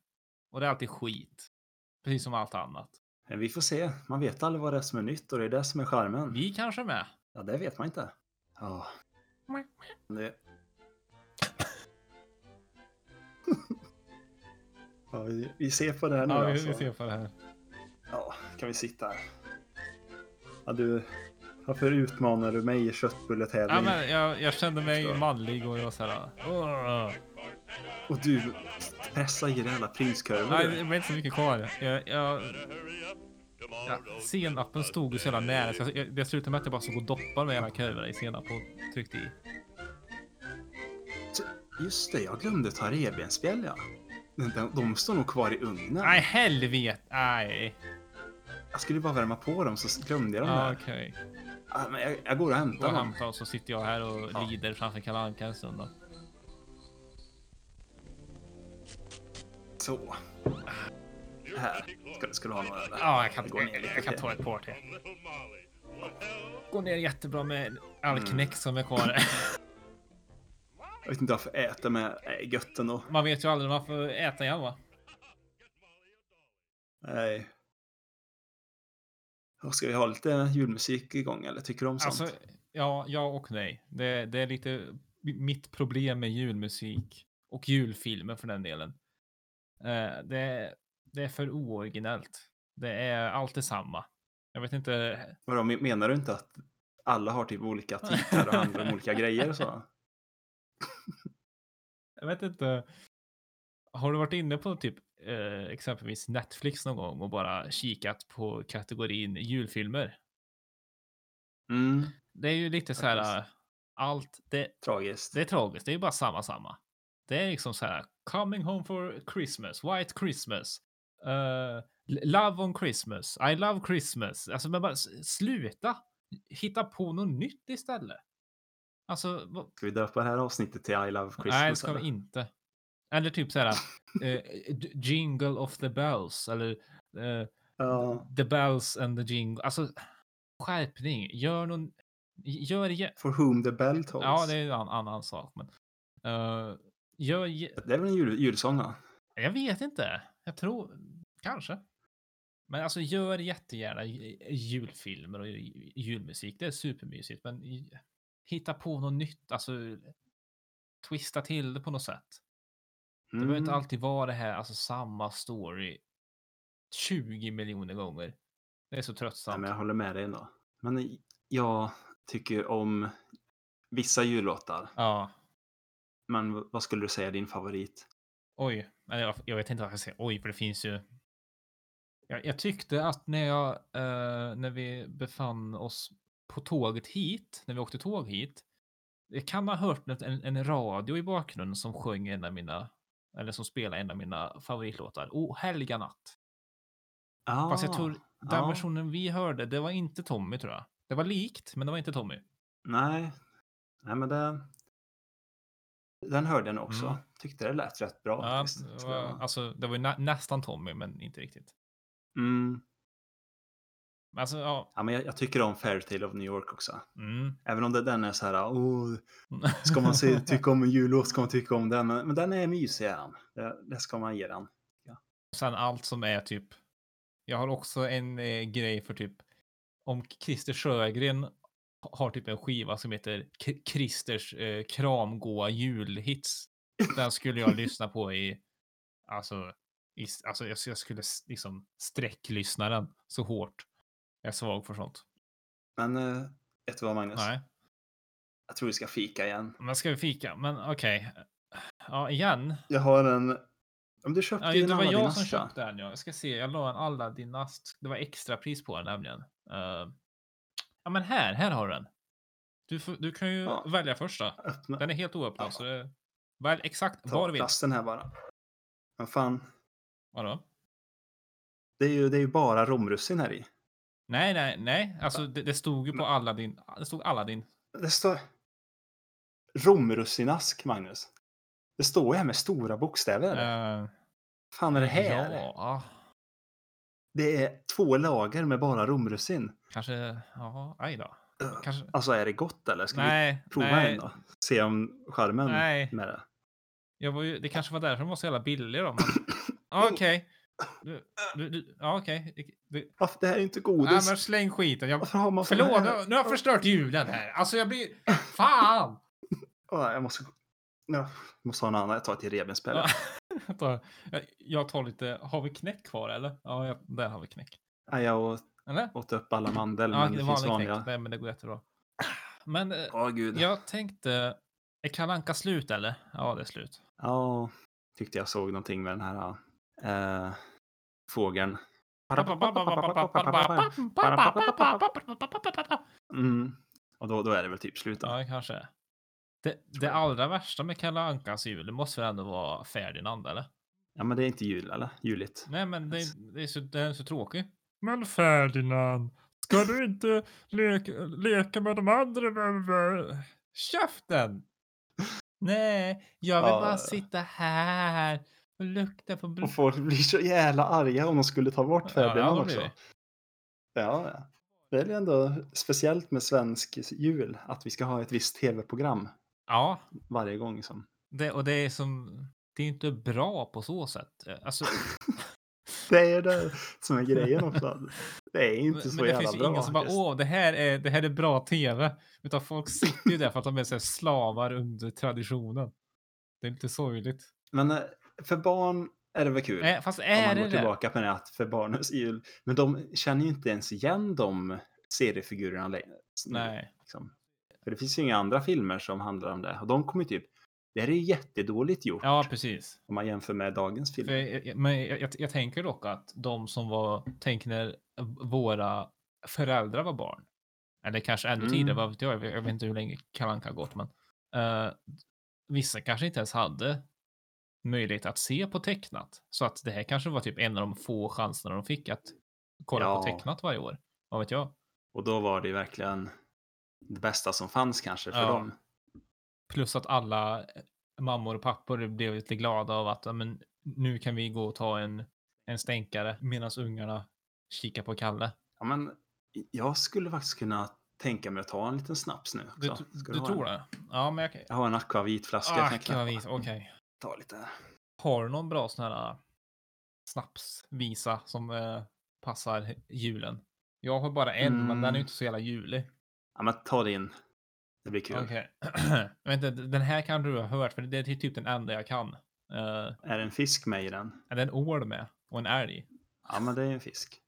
[SPEAKER 2] Och det är alltid skit. Precis som allt annat.
[SPEAKER 1] Vi får se. Man vet aldrig vad det är som är nytt och det är det som är charmen.
[SPEAKER 2] Vi kanske med.
[SPEAKER 1] Ja, det vet man inte. Ja. Det... ja, vi, vi ser på det här nu
[SPEAKER 2] Ja, vi,
[SPEAKER 1] alltså.
[SPEAKER 2] vi ser på det här.
[SPEAKER 1] Ja, kan vi sitta här? Ja, du, varför utmanar du mig i
[SPEAKER 2] Ja,
[SPEAKER 1] köttbulletävling?
[SPEAKER 2] men jag, jag kände mig manlig och jag var så här. "Åh."
[SPEAKER 1] Och du pressar i dig alla prinskurvor.
[SPEAKER 2] Nej, det var inte så mycket kvar. Jag, jag, ja, senapen stod ju så jävla nära så jag, det slutade med att jag bara stod och doppade med hela kurvorna i senap och tryckte i.
[SPEAKER 1] Just det, jag glömde ta revbensspjäll ja. De, de, de står nog kvar i ugnen.
[SPEAKER 2] Nej, helvete! Nej.
[SPEAKER 1] Jag skulle bara värma på dem så glömde jag dem
[SPEAKER 2] Ja,
[SPEAKER 1] där.
[SPEAKER 2] Okej.
[SPEAKER 1] Ja, men jag, jag går och hämtar
[SPEAKER 2] och
[SPEAKER 1] dem.
[SPEAKER 2] hämta och så sitter jag här och
[SPEAKER 1] Ja.
[SPEAKER 2] lider framför Kalle Anka en stund då.
[SPEAKER 1] Så. Här. Ska, ska du ha några eller?
[SPEAKER 2] Ja, jag kan,
[SPEAKER 1] går ner
[SPEAKER 2] jag, kan ta ett par till. Går ner jättebra med all
[SPEAKER 1] Mm.
[SPEAKER 2] knäck som är kvar.
[SPEAKER 1] Jag vet inte varför äter med äh, gött ändå.
[SPEAKER 2] Man vet ju aldrig får äta igen va?
[SPEAKER 1] Nej. Och Ska vi ha lite julmusik igång eller tycker du om sånt?
[SPEAKER 2] Alltså, ja, ja och nej. Det, det är lite mitt problem med julmusik och julfilmer för den delen. Eh, det, det är för ooriginellt. Det är alltid samma. Jag vet inte.
[SPEAKER 1] Vadå, men- menar du inte att alla har typ olika titlar och handlar om olika grejer och så?
[SPEAKER 2] Jag vet inte. Har du varit inne på typ eh, exempelvis Netflix någon gång och bara kikat på kategorin julfilmer?
[SPEAKER 1] Mm,
[SPEAKER 2] Det är ju lite så här. Allt det,
[SPEAKER 1] tragiskt.
[SPEAKER 2] Det är tragiskt, det är bara samma samma. Det är liksom så här, coming home for Christmas, white Christmas, uh, love on Christmas, I love Christmas. Alltså men bara sluta hitta på något nytt istället. Alltså, vad-
[SPEAKER 1] Ska vi döpa det här avsnittet till I Love Christmas?
[SPEAKER 2] nej det ska
[SPEAKER 1] eller?
[SPEAKER 2] vi inte. Eller typ så här, d- jingle of the bells eller eh,
[SPEAKER 1] Ja,
[SPEAKER 2] the bells and the jingle. Alltså skärpning, gör någon, gör, ge-
[SPEAKER 1] For whom the bell tolls.
[SPEAKER 2] ja det är en annan, sak. Men, gör,
[SPEAKER 1] det är väl en jul, julsång va?
[SPEAKER 2] Jag vet inte. Jag tror kanske. Men alltså gör jättegärna julfilmer och julmusik. Det är supermysigt. Men hitta på något nytt. Alltså twista till det på något sätt. Det behöver inte
[SPEAKER 1] Mm.
[SPEAKER 2] alltid vara det här, alltså samma story 20 miljoner gånger. Det är så
[SPEAKER 1] Nej,
[SPEAKER 2] tröttsamt.
[SPEAKER 1] men jag håller med dig ändå. Men jag tycker om vissa jullåtar.
[SPEAKER 2] Ja,
[SPEAKER 1] Men vad skulle du säga är din favorit?
[SPEAKER 2] oj. Jag, jag vet inte vad jag ska säga. Oj, för det finns ju. Jag, jag tyckte att när jag, eh, när vi befann oss på tåget hit, när vi åkte tåg hit. Jag kan ha hört en, en radio i bakgrunden som sjöng en av mina, eller som spelade en av mina favoritlåtar. O helga natt.
[SPEAKER 1] Ah,
[SPEAKER 2] Fast jag tror den
[SPEAKER 1] ja.
[SPEAKER 2] versionen vi hörde, det var inte Tommy tror jag. Det var likt, men det var inte Tommy.
[SPEAKER 1] Nej. Nej, men det... Den hörde jag nog också.
[SPEAKER 2] Mm.
[SPEAKER 1] Tyckte det lät rätt bra.
[SPEAKER 2] Ja,
[SPEAKER 1] faktiskt,
[SPEAKER 2] det var, alltså, det var ju nä, nästan Tommy, men inte riktigt.
[SPEAKER 1] Mm.
[SPEAKER 2] Alltså, ja.
[SPEAKER 1] Ja, men jag, jag tycker om Fairytale of New York också.
[SPEAKER 2] Mm.
[SPEAKER 1] Även om det, den är så här, oh, ska man se, tycka om en jullåt ska man tycka om den. Men, men den är mysig, den. Det, det ska man ge den.
[SPEAKER 2] Sen allt som är typ. Jag har också en eh, grej för typ. Om Christer Sjögren har typ en skiva som heter K- Christers eh, kramgåa julhits. Den skulle jag lyssna på i. Alltså. I, alltså jag, jag skulle liksom sträcklyssna den så hårt. Jag är svag för sånt.
[SPEAKER 1] Men eh, vet du vad Magnus?
[SPEAKER 2] Nej.
[SPEAKER 1] Jag tror vi ska fika igen.
[SPEAKER 2] Men ska vi fika? Men okej. Ja, igen.
[SPEAKER 1] Jag har en... Om du köpte
[SPEAKER 2] Ja, det var jag som köpte den. Ja. Jag ska se. Jag la en Aladdin-ast. Det var extra pris på den nämligen. Eh, ja, men här. Här har du den. Du, du kan ju
[SPEAKER 1] Ja.
[SPEAKER 2] välja första.
[SPEAKER 1] Öppna.
[SPEAKER 2] Den är helt oöppnad.
[SPEAKER 1] Ja.
[SPEAKER 2] Så det, välj exakt
[SPEAKER 1] Ta
[SPEAKER 2] vad du vill.
[SPEAKER 1] plasten här bara. Men fan,
[SPEAKER 2] Vadå?
[SPEAKER 1] det är ju, det är ju bara romrussin här i.
[SPEAKER 2] Nej, nej, nej. Alltså det, det stod ju på
[SPEAKER 1] Men-
[SPEAKER 2] Aladdin. Det stod Aladdin.
[SPEAKER 1] Det står romrussinask, Magnus. Det står ju här med stora bokstäver.
[SPEAKER 2] Uh,
[SPEAKER 1] fan är det här?
[SPEAKER 2] Ja,
[SPEAKER 1] Det är två lager med bara romrussin.
[SPEAKER 2] kanske. Ja, aj då. Kanske.
[SPEAKER 1] Alltså är det gott eller? Ska
[SPEAKER 2] Nej,
[SPEAKER 1] vi prova
[SPEAKER 2] nej,
[SPEAKER 1] en då? Se om charmen
[SPEAKER 2] Nej.
[SPEAKER 1] med det.
[SPEAKER 2] Jag var ju, det kanske var därför de var så jävla billig då. Ja, Okej. Du, du, du, ja, okej. Du-
[SPEAKER 1] Varför, det här är inte
[SPEAKER 2] Nej,
[SPEAKER 1] godis.
[SPEAKER 2] men släng skiten. Jag,
[SPEAKER 1] Varför har man
[SPEAKER 2] förlåt, nu, nu har jag förstört julen här. Alltså jag blir... Fan!
[SPEAKER 1] Åh, jag måste... Jag måste ha en annan. Jag tar till revbensspel.
[SPEAKER 2] Ja. Jag tar- Jag tar lite, har vi knäck kvar eller? Ja, jag- där har vi knäck.
[SPEAKER 1] Ja, jag åt,
[SPEAKER 2] Eller?
[SPEAKER 1] åt upp alla mandel,
[SPEAKER 2] Ja,
[SPEAKER 1] men
[SPEAKER 2] det
[SPEAKER 1] det finns
[SPEAKER 2] vanlig knäck.
[SPEAKER 1] vanliga.
[SPEAKER 2] Nej, men det går jättebra. Men eh,
[SPEAKER 1] Åh, gud.
[SPEAKER 2] jag tänkte, är Kalle Anka slut eller? Ja, det är slut.
[SPEAKER 1] Ja, tyckte jag såg någonting med den här äh, fågeln. Mm. Och då, då är det väl typ slut. då.
[SPEAKER 2] Ja, kanske. Det, det allra värsta med Kalle Ankas jul, det måste väl ändå vara Ferdinand, eller?
[SPEAKER 1] Ja, men det är inte jul, eller? Juligt.
[SPEAKER 2] Nej, men det, det, är, så, det är så tråkig. Men Ferdinand, ska du inte leka, leka med de andra? Käften! Nej, jag vill
[SPEAKER 1] Ja.
[SPEAKER 2] bara sitta här och lukta på blod.
[SPEAKER 1] Och folk blir så jävla arga om de skulle ta bort
[SPEAKER 2] Ja,
[SPEAKER 1] Ferdinand
[SPEAKER 2] hade
[SPEAKER 1] också. Ja, ja. Det är ju ändå speciellt med svensk jul att vi ska ha ett visst tv-program
[SPEAKER 2] Ja,
[SPEAKER 1] varje gång. Som...
[SPEAKER 2] det, och det är som... Det är inte bra på så sätt. Alltså,
[SPEAKER 1] Det är det som är grejen också. Det är inte
[SPEAKER 2] men,
[SPEAKER 1] så
[SPEAKER 2] men det
[SPEAKER 1] jävla
[SPEAKER 2] finns ju
[SPEAKER 1] bra.
[SPEAKER 2] ingen som bara åh, det här är, det här är bra tv. Utan folk sitter ju där för att de är så slavar under traditionen. Det är lite sorgligt.
[SPEAKER 1] Men eh, för barn är det väl kul.
[SPEAKER 2] Äh, fast
[SPEAKER 1] om
[SPEAKER 2] är
[SPEAKER 1] man
[SPEAKER 2] det
[SPEAKER 1] går
[SPEAKER 2] det?
[SPEAKER 1] tillbaka på det att för barnens jul. Men de känner ju inte ens igen de seriefigurerna längre.
[SPEAKER 2] Nej.
[SPEAKER 1] Liksom. För det finns ju inga andra filmer som handlar om det. Och de kommer ju typ, det här är jättedåligt gjort
[SPEAKER 2] Ja, precis.
[SPEAKER 1] om man jämför med dagens
[SPEAKER 2] För,
[SPEAKER 1] filmer.
[SPEAKER 2] jag- men jag, jag, jag tänker dock att de som var, tänk när våra föräldrar var barn. Eller kanske ännu
[SPEAKER 1] Mm.
[SPEAKER 2] tidigare, vad vet jag, jag vet inte hur länge Kalle Anka har gått, men eh, vissa kanske inte ens hade möjlighet att se på tecknat. Så att det här kanske var typ en av de få chanserna de fick att kolla
[SPEAKER 1] Ja.
[SPEAKER 2] på tecknat varje år. Vad vet jag?
[SPEAKER 1] Och då var det verkligen det bästa som fanns kanske för
[SPEAKER 2] Ja.
[SPEAKER 1] dem.
[SPEAKER 2] Plus att alla eh, mammor och pappor blev lite glada av att men, nu kan vi gå och ta en, en stänkare medan ungarna kikar på Kalle.
[SPEAKER 1] Ja, men jag skulle faktiskt kunna tänka mig att ta en liten snaps nu.
[SPEAKER 2] Du,
[SPEAKER 1] också.
[SPEAKER 2] Du
[SPEAKER 1] ha
[SPEAKER 2] tror
[SPEAKER 1] en?
[SPEAKER 2] det? Ja, men jag kan...
[SPEAKER 1] Jag har en
[SPEAKER 2] Ah,
[SPEAKER 1] kan knäppa.
[SPEAKER 2] akvavit, okej.
[SPEAKER 1] Ta lite.
[SPEAKER 2] Har du någon bra sån här äh, snapsvisa som eh, passar julen? Jag har bara en, men den är
[SPEAKER 1] Mm.
[SPEAKER 2] inte så jävla julig.
[SPEAKER 1] Ja, men ta din. Det blir kul.
[SPEAKER 2] Vet inte, den här kan du ha hört, för det är typ den enda jag kan. Uh,
[SPEAKER 1] Är det en fisk med i den?
[SPEAKER 2] är det en ål med? Och en älg?
[SPEAKER 1] Ja, men det är en fisk.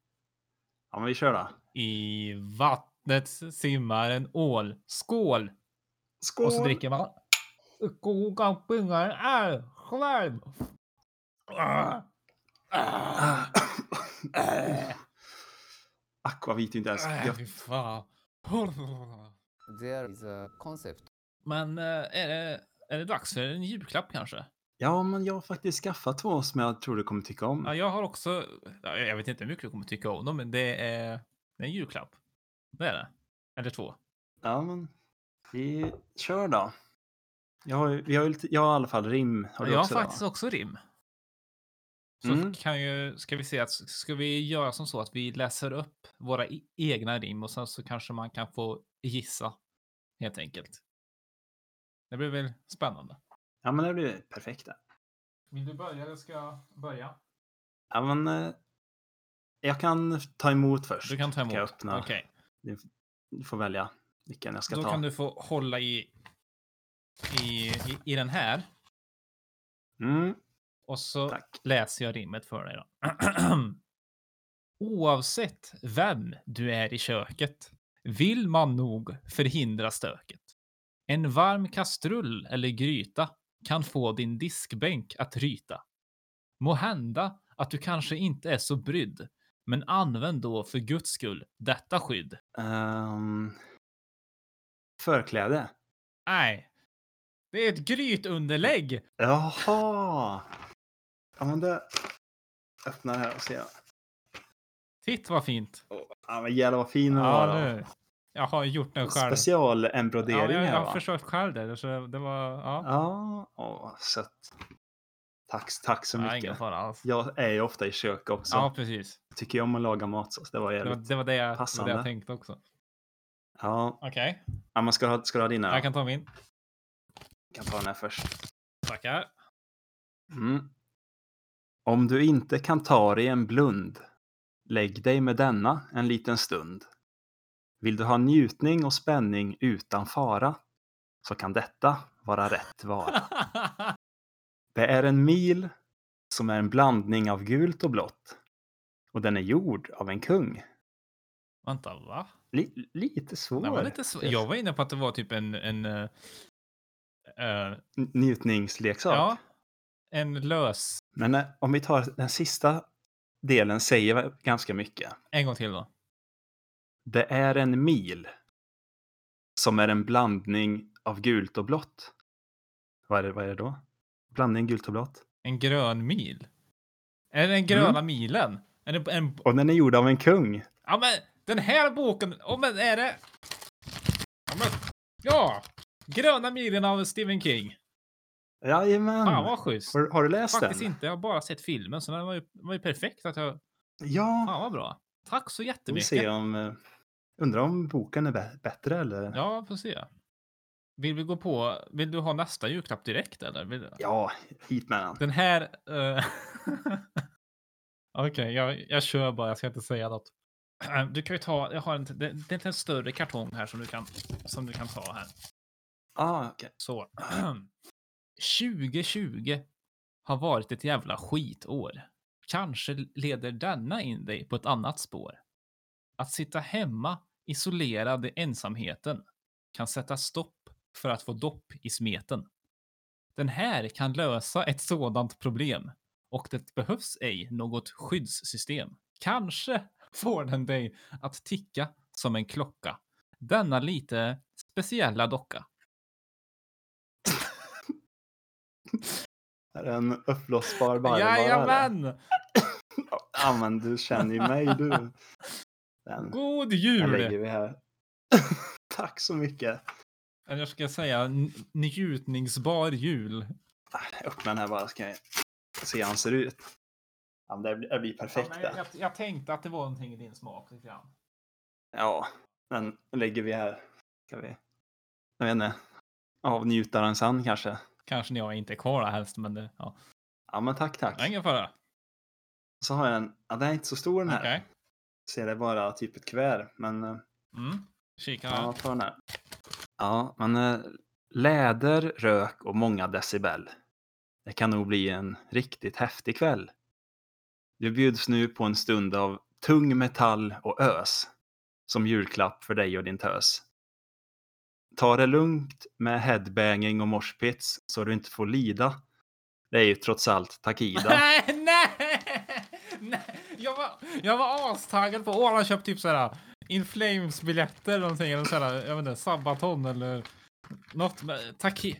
[SPEAKER 1] Ja, men vi kör då.
[SPEAKER 2] I vattnet simmar en ål. Skål!
[SPEAKER 1] Skål!
[SPEAKER 2] Och så dricker man. Koka pingar är själv.
[SPEAKER 1] Akvavit är inte ens
[SPEAKER 2] Äh,
[SPEAKER 1] gött.
[SPEAKER 3] There is a concept
[SPEAKER 2] Men eh, är det, är det dags för en julklapp kanske?
[SPEAKER 1] Ja, men jag har faktiskt skaffat två som jag tror du kommer tycka om.
[SPEAKER 2] Ja, jag har också, ja, jag vet inte hur mycket du kommer tycka om dem, men det är, det är en julklapp. Det är det. Eller två.
[SPEAKER 1] Ja, men vi kör då. Jag har, ju- vi har ju lite, jag har i alla fall rim. Har du
[SPEAKER 2] jag har
[SPEAKER 1] också det, va?
[SPEAKER 2] faktiskt också rim. Så
[SPEAKER 1] Mm.
[SPEAKER 2] kan ju, ska vi se att, ska vi göra som så att vi läser upp våra i- egna rim och sen så kanske man kan få gissa helt enkelt. Det blir väl spännande.
[SPEAKER 1] Ja, men det blir perfekt.
[SPEAKER 2] Vill du börja eller ska jag börja?
[SPEAKER 1] Ja, men eh, jag kan ta emot först.
[SPEAKER 2] Du kan ta emot.
[SPEAKER 1] jag öppna?
[SPEAKER 2] Okej,
[SPEAKER 1] Du får välja vilken jag ska
[SPEAKER 2] då
[SPEAKER 1] ta.
[SPEAKER 2] kan du få hålla i, i, i, i den här.
[SPEAKER 1] Mm,
[SPEAKER 2] Och så
[SPEAKER 1] tack.
[SPEAKER 2] läser jag rimmet för dig då. Oavsett vem du är i köket vill man nog förhindra stöket. En varm kastrull eller gryta kan få din diskbänk att ryta. Må hända att du kanske inte är så brydd, men använd då för guds skull detta skydd.
[SPEAKER 1] Um, förkläde.
[SPEAKER 2] Nej, det är ett grytunderlägg.
[SPEAKER 1] Jaha! Ja, men det... Öppnar här och ser.
[SPEAKER 2] Titt vad fint.
[SPEAKER 1] Ja, men jävlar vad fin den
[SPEAKER 2] Ja,
[SPEAKER 1] var. då.
[SPEAKER 2] nu. Jag har gjort den själv.
[SPEAKER 1] Specialembrodering
[SPEAKER 2] Ja, jag, jag har
[SPEAKER 1] va?
[SPEAKER 2] försökt själv det. Så det var, ja.
[SPEAKER 1] Ja, åh, sött. Tack, tack så
[SPEAKER 2] ja
[SPEAKER 1] mycket.
[SPEAKER 2] ingen fara alls.
[SPEAKER 1] Jag är ju ofta i kök också.
[SPEAKER 2] Ja, precis.
[SPEAKER 1] Tycker jag om att laga mat så det var
[SPEAKER 2] Det var
[SPEAKER 1] jävligt.
[SPEAKER 2] det, var det, jag, det, var det
[SPEAKER 1] passande.
[SPEAKER 2] jag tänkte också.
[SPEAKER 1] Ja,
[SPEAKER 2] Okej,
[SPEAKER 1] ja men ska du ha, ska du ha dina?
[SPEAKER 2] jag kan ta min.
[SPEAKER 1] Jag kan ta den här först.
[SPEAKER 2] Tackar.
[SPEAKER 1] Mm. Om du inte kan ta dig en blund, lägg dig med denna en liten stund. Vill du ha njutning och spänning utan fara, så kan detta vara rätt var. Det är en mil som är en blandning av gult och blått. Och den är gjord av en kung.
[SPEAKER 2] Vänta, va?
[SPEAKER 1] Li- lite svår.
[SPEAKER 2] Var lite så... Jag var inne på att det var typ en... en uh,
[SPEAKER 1] Njutningsleksak.
[SPEAKER 2] ja, en lös...
[SPEAKER 1] Men eh, om vi tar den sista delen säger ganska mycket.
[SPEAKER 2] En gång till då.
[SPEAKER 1] Det är en mil som är en blandning av gult och blått. Vad är det, vad är det då? Blandning gult och blått.
[SPEAKER 2] En grön mil. Är det den gröna milen? Är det en...
[SPEAKER 1] Och den är gjord av en kung.
[SPEAKER 2] Ja, men den här boken... Ja, men är det... Ja, men... Ja! Gröna milen av Stephen King.
[SPEAKER 1] Jajamän.
[SPEAKER 2] Fan vad schysst.
[SPEAKER 1] Har, har du läst
[SPEAKER 2] Faktiskt
[SPEAKER 1] den?
[SPEAKER 2] inte. Jag har bara sett filmen, så den var ju, var ju perfekt att jag...
[SPEAKER 1] Ja.
[SPEAKER 2] Fan vad bra. Tack så
[SPEAKER 1] Vi
[SPEAKER 2] jättemycket.
[SPEAKER 1] se om... eh, Undrar om boken är bä- bättre eller?
[SPEAKER 2] Ja, får se. Vill vi gå på... Vill du ha nästa julklapp direkt eller? Vill...
[SPEAKER 1] Ja, hit med den.
[SPEAKER 2] Den här... eh, Okej, jag, jag kör bara. Jag ska inte säga något. Du kan ju ta... Jag har en, det, det är en större kartong här som du kan, som du kan ta här.
[SPEAKER 1] Ah, okej.
[SPEAKER 2] Så. 2020 har varit ett jävla skitår. Kanske leder denna in dig på ett annat spår. Att sitta hemma isolerad i ensamheten kan sätta stopp för att få dopp i smeten. Den här kan lösa ett sådant problem och det behövs ej något skyddssystem. Kanske får den dig att ticka som en klocka. Denna lite speciella docka.
[SPEAKER 1] Är det en uppblåsbar barba? eller?
[SPEAKER 2] Jajamän!
[SPEAKER 1] Ja, men du känner ju mig du. Den,
[SPEAKER 2] God
[SPEAKER 1] den
[SPEAKER 2] jul!
[SPEAKER 1] lägger vi här. Tack så mycket.
[SPEAKER 2] Eller jag ska säga njutningsbar jul.
[SPEAKER 1] Öppna den här bara ska jag se hur han ser ut. Ja, det blir, det blir perfekt
[SPEAKER 2] Ja, jag, jag tänkte att det var någonting i din smak. Lite grann.
[SPEAKER 1] Ja, den lägger vi här. Ska vi, jag vet inte, avnjuta den sen kanske.
[SPEAKER 2] Kanske när jag inte är kvar där helst, men det, ja.
[SPEAKER 1] Ja, men tack, tack.
[SPEAKER 2] Ingen fara.
[SPEAKER 1] Så har jag en, ja, den är inte så stor den här.
[SPEAKER 2] Okej.
[SPEAKER 1] Ser det bara typ ett kuvert, men eh,
[SPEAKER 2] Mm. Kika
[SPEAKER 1] ja, ta den här. Ja, men eh, läder, rök och många decibel. Det kan nog bli en riktigt häftig kväll. Du bjuds nu på en stund av tung metall och ös som julklapp för dig och din tös. Ta det lugnt med headbanging och moshpits så du inte får lida. Det är ju trots allt Takida.
[SPEAKER 2] Nej, nej! nej. Jag var, jag var astaggad på Åh, han köpt typ såhär In Flames-biljetter eller någonting. Eller såhär, jag vet inte, Sabaton eller något. Men, tack.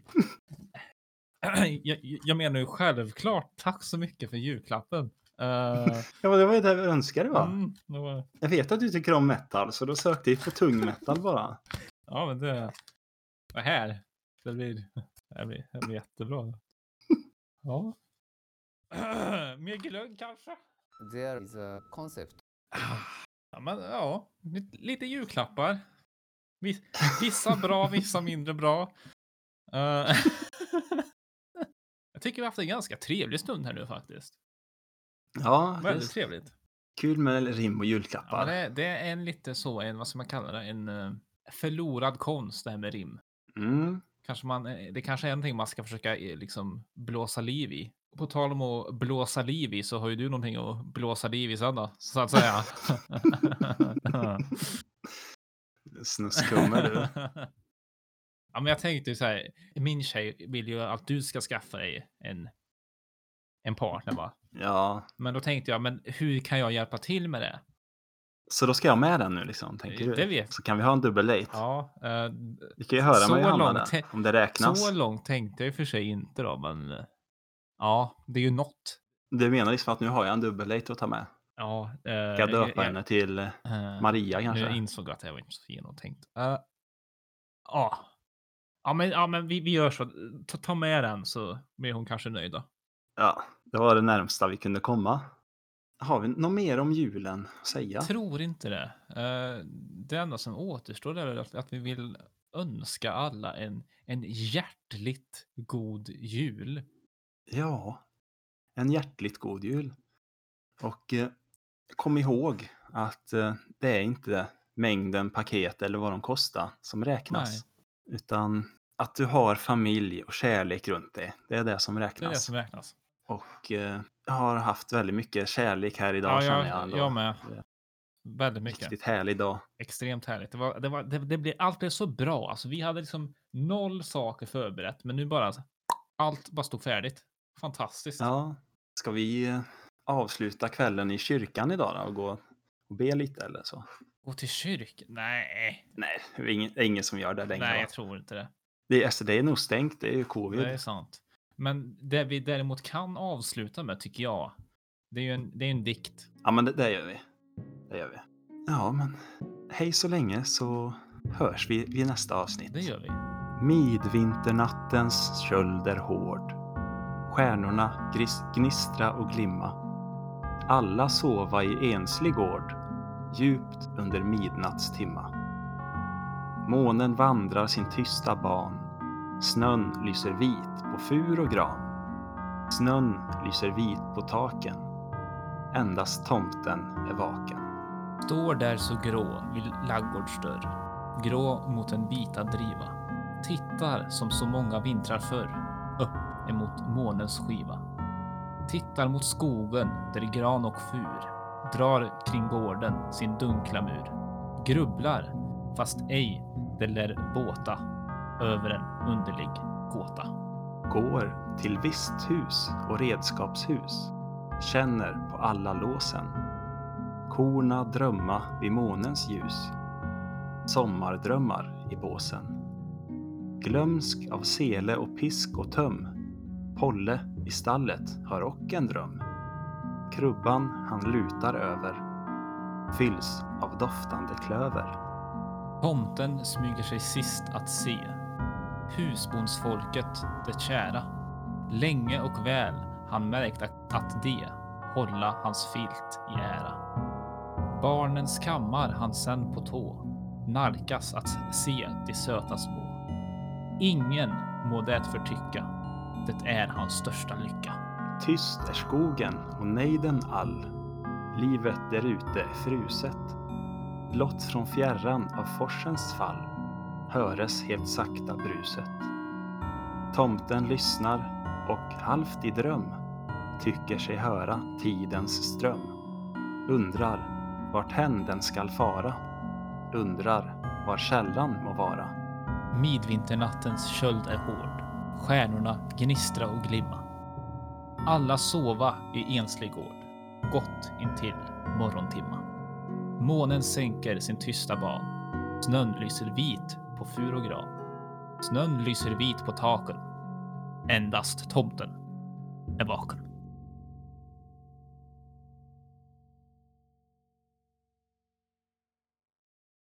[SPEAKER 2] jag, jag menar ju självklart tack så mycket för julklappen. Uh,
[SPEAKER 1] Ja, det var ju det jag önskade va?
[SPEAKER 2] mm, var,
[SPEAKER 1] Jag vet att du tycker om metal så då sökte jag på tung metal bara.
[SPEAKER 2] Ja, men det. Det här. Det blir, det blir, det blir jättebra. Ja. Mer glögg kanske?
[SPEAKER 3] There is a concept
[SPEAKER 2] Ja, men ja, lite, julklappar. Vis- Vissa bra, vissa mindre bra. Eh, jag tycker vi har haft en ganska trevlig stund här nu faktiskt.
[SPEAKER 1] Ja,
[SPEAKER 2] Väldigt trevligt.
[SPEAKER 1] kul med rim och
[SPEAKER 2] Ja,
[SPEAKER 1] julklappar.
[SPEAKER 2] men det, det är en lite så, en, vad ska man kalla det, en eh, förlorad konst det här med rim.
[SPEAKER 1] Mm.
[SPEAKER 2] Kanske man, eh, det kanske är någonting man ska försöka eh, liksom blåsa liv i. På tal om att blåsa liv i så har ju du någonting att blåsa liv i sen då, så att säga.
[SPEAKER 1] Snuskhummar du.
[SPEAKER 2] ja, men jag tänkte ju så här. Min tjej vill ju att du ska skaffa dig en, en partner, va?
[SPEAKER 1] Ja,
[SPEAKER 2] Men då tänkte jag, men hur kan jag hjälpa till med det?
[SPEAKER 1] Så då ska jag med den nu liksom, tänker du?
[SPEAKER 2] Det vet
[SPEAKER 1] Så kan vi ha en dubbel date.
[SPEAKER 2] Ja, eh,
[SPEAKER 1] Vi kan ju höra med Johanna där, om det räknas.
[SPEAKER 2] så långt tänkte jag i och för sig inte då, men eh, ja, det är ju något.
[SPEAKER 1] Du menar liksom att nu har jag en dubbel date att ta med?
[SPEAKER 2] Ja, eh,
[SPEAKER 1] Ska jag döpa henne till eh,
[SPEAKER 2] eh,
[SPEAKER 1] Maria kanske?
[SPEAKER 2] Jag insåg att det var inte så genomtänkt. Uh, ja. Ja, men, ja, men vi, vi gör så. Ta, ta med den så blir hon kanske nöjd då.
[SPEAKER 1] Ja, det var det närmsta vi kunde komma. Har vi något mer om julen att säga?
[SPEAKER 2] Tror inte det. Eh, det enda som återstår är att, att vi vill önska alla en, en hjärtligt god jul.
[SPEAKER 1] Ja, en hjärtligt god jul. Och eh, kom ihåg att eh, det är inte mängden paket eller vad de kostar som räknas. Utan att du har familj och kärlek runt dig. Det är det som
[SPEAKER 2] Det är
[SPEAKER 1] räknas.
[SPEAKER 2] det som räknas.
[SPEAKER 1] Och eh, har haft väldigt mycket kärlek här idag
[SPEAKER 2] Ja,
[SPEAKER 1] känner
[SPEAKER 2] jag,
[SPEAKER 1] jag. ändå.
[SPEAKER 2] jag med. Väldigt mycket.
[SPEAKER 1] Riktigt härlig dag.
[SPEAKER 2] Extremt härligt. Det, var, det, var, det, det blev, allt blev så bra. Alltså, vi hade liksom noll saker förberett, men nu bara allt bara stod färdigt. Fantastiskt.
[SPEAKER 1] Ja, ska vi eh, avsluta kvällen i kyrkan idag då och gå och be lite eller så?
[SPEAKER 2] Gå till kyrkan? Nej,
[SPEAKER 1] Nej, det är ingen, det är ingen som gör det längre.
[SPEAKER 2] nej, jag tror inte det.
[SPEAKER 1] Det, är, alltså, det är nog stängt, det är ju covid.
[SPEAKER 2] Det är sant. Men det vi däremot kan avsluta med tycker jag, det är ju en, det är en dikt.
[SPEAKER 1] Ja, men det, det gör vi. Det gör vi. Ja, men hej så länge så hörs vi vid nästa avsnitt.
[SPEAKER 2] Det gör vi.
[SPEAKER 1] Midvinternattens köld är hård. Stjärnorna gris- gnistra och glimma. Alla sova i enslig gård, djupt under midnattstimma. Månen vandrar sin tysta ban. Snön lyser vit på fur och gran. Snön lyser vit på taken. Endast tomten är vaken.
[SPEAKER 2] Står där så grå vid laggårdsdörr. Grå mot en bitad driva. Tittar som så många vintrar förr. Upp emot månens skiva. Tittar mot skogen där gran och fur drar kring gården sin dunkla mur. Grubblar, fast ej det lär båta över en underlig gåta.
[SPEAKER 1] Går till visthus och redskapshus. Känner på alla låsen. Korna drömma vid månens ljus. Sommardrömmar i båsen. Glömsk av sele och pisk och töm. Polle i stallet har och en dröm. Krubban han lutar över fylls av doftande klöver.
[SPEAKER 2] Tomten smyger sig sist att se. Husbondsfolket, det kära. Länge och väl han märkt att- de hålla hans filt i ära. Barnens kammar han sen på tå nalkas att se de söta små. Ingen må det förtycka, det är hans största lycka.
[SPEAKER 1] Tyst är skogen och nejden all. Livet därute är fruset. Blott från fjärran av forsens fall höres helt sakta bruset. Tomten lyssnar och halvt i dröm tycker sig höra tidens ström. Undrar vart hän den skall fara. Undrar var källan må vara.
[SPEAKER 2] Midvinternattens köld är hård. Stjärnorna gnistra och glimma. Alla sova i enslig gård. Gott intill morgontimma. Månen sänker sin tysta ban. Snön lyser vit på fur och gran. Snön lyser vit på taken. Endast tomten är vaken.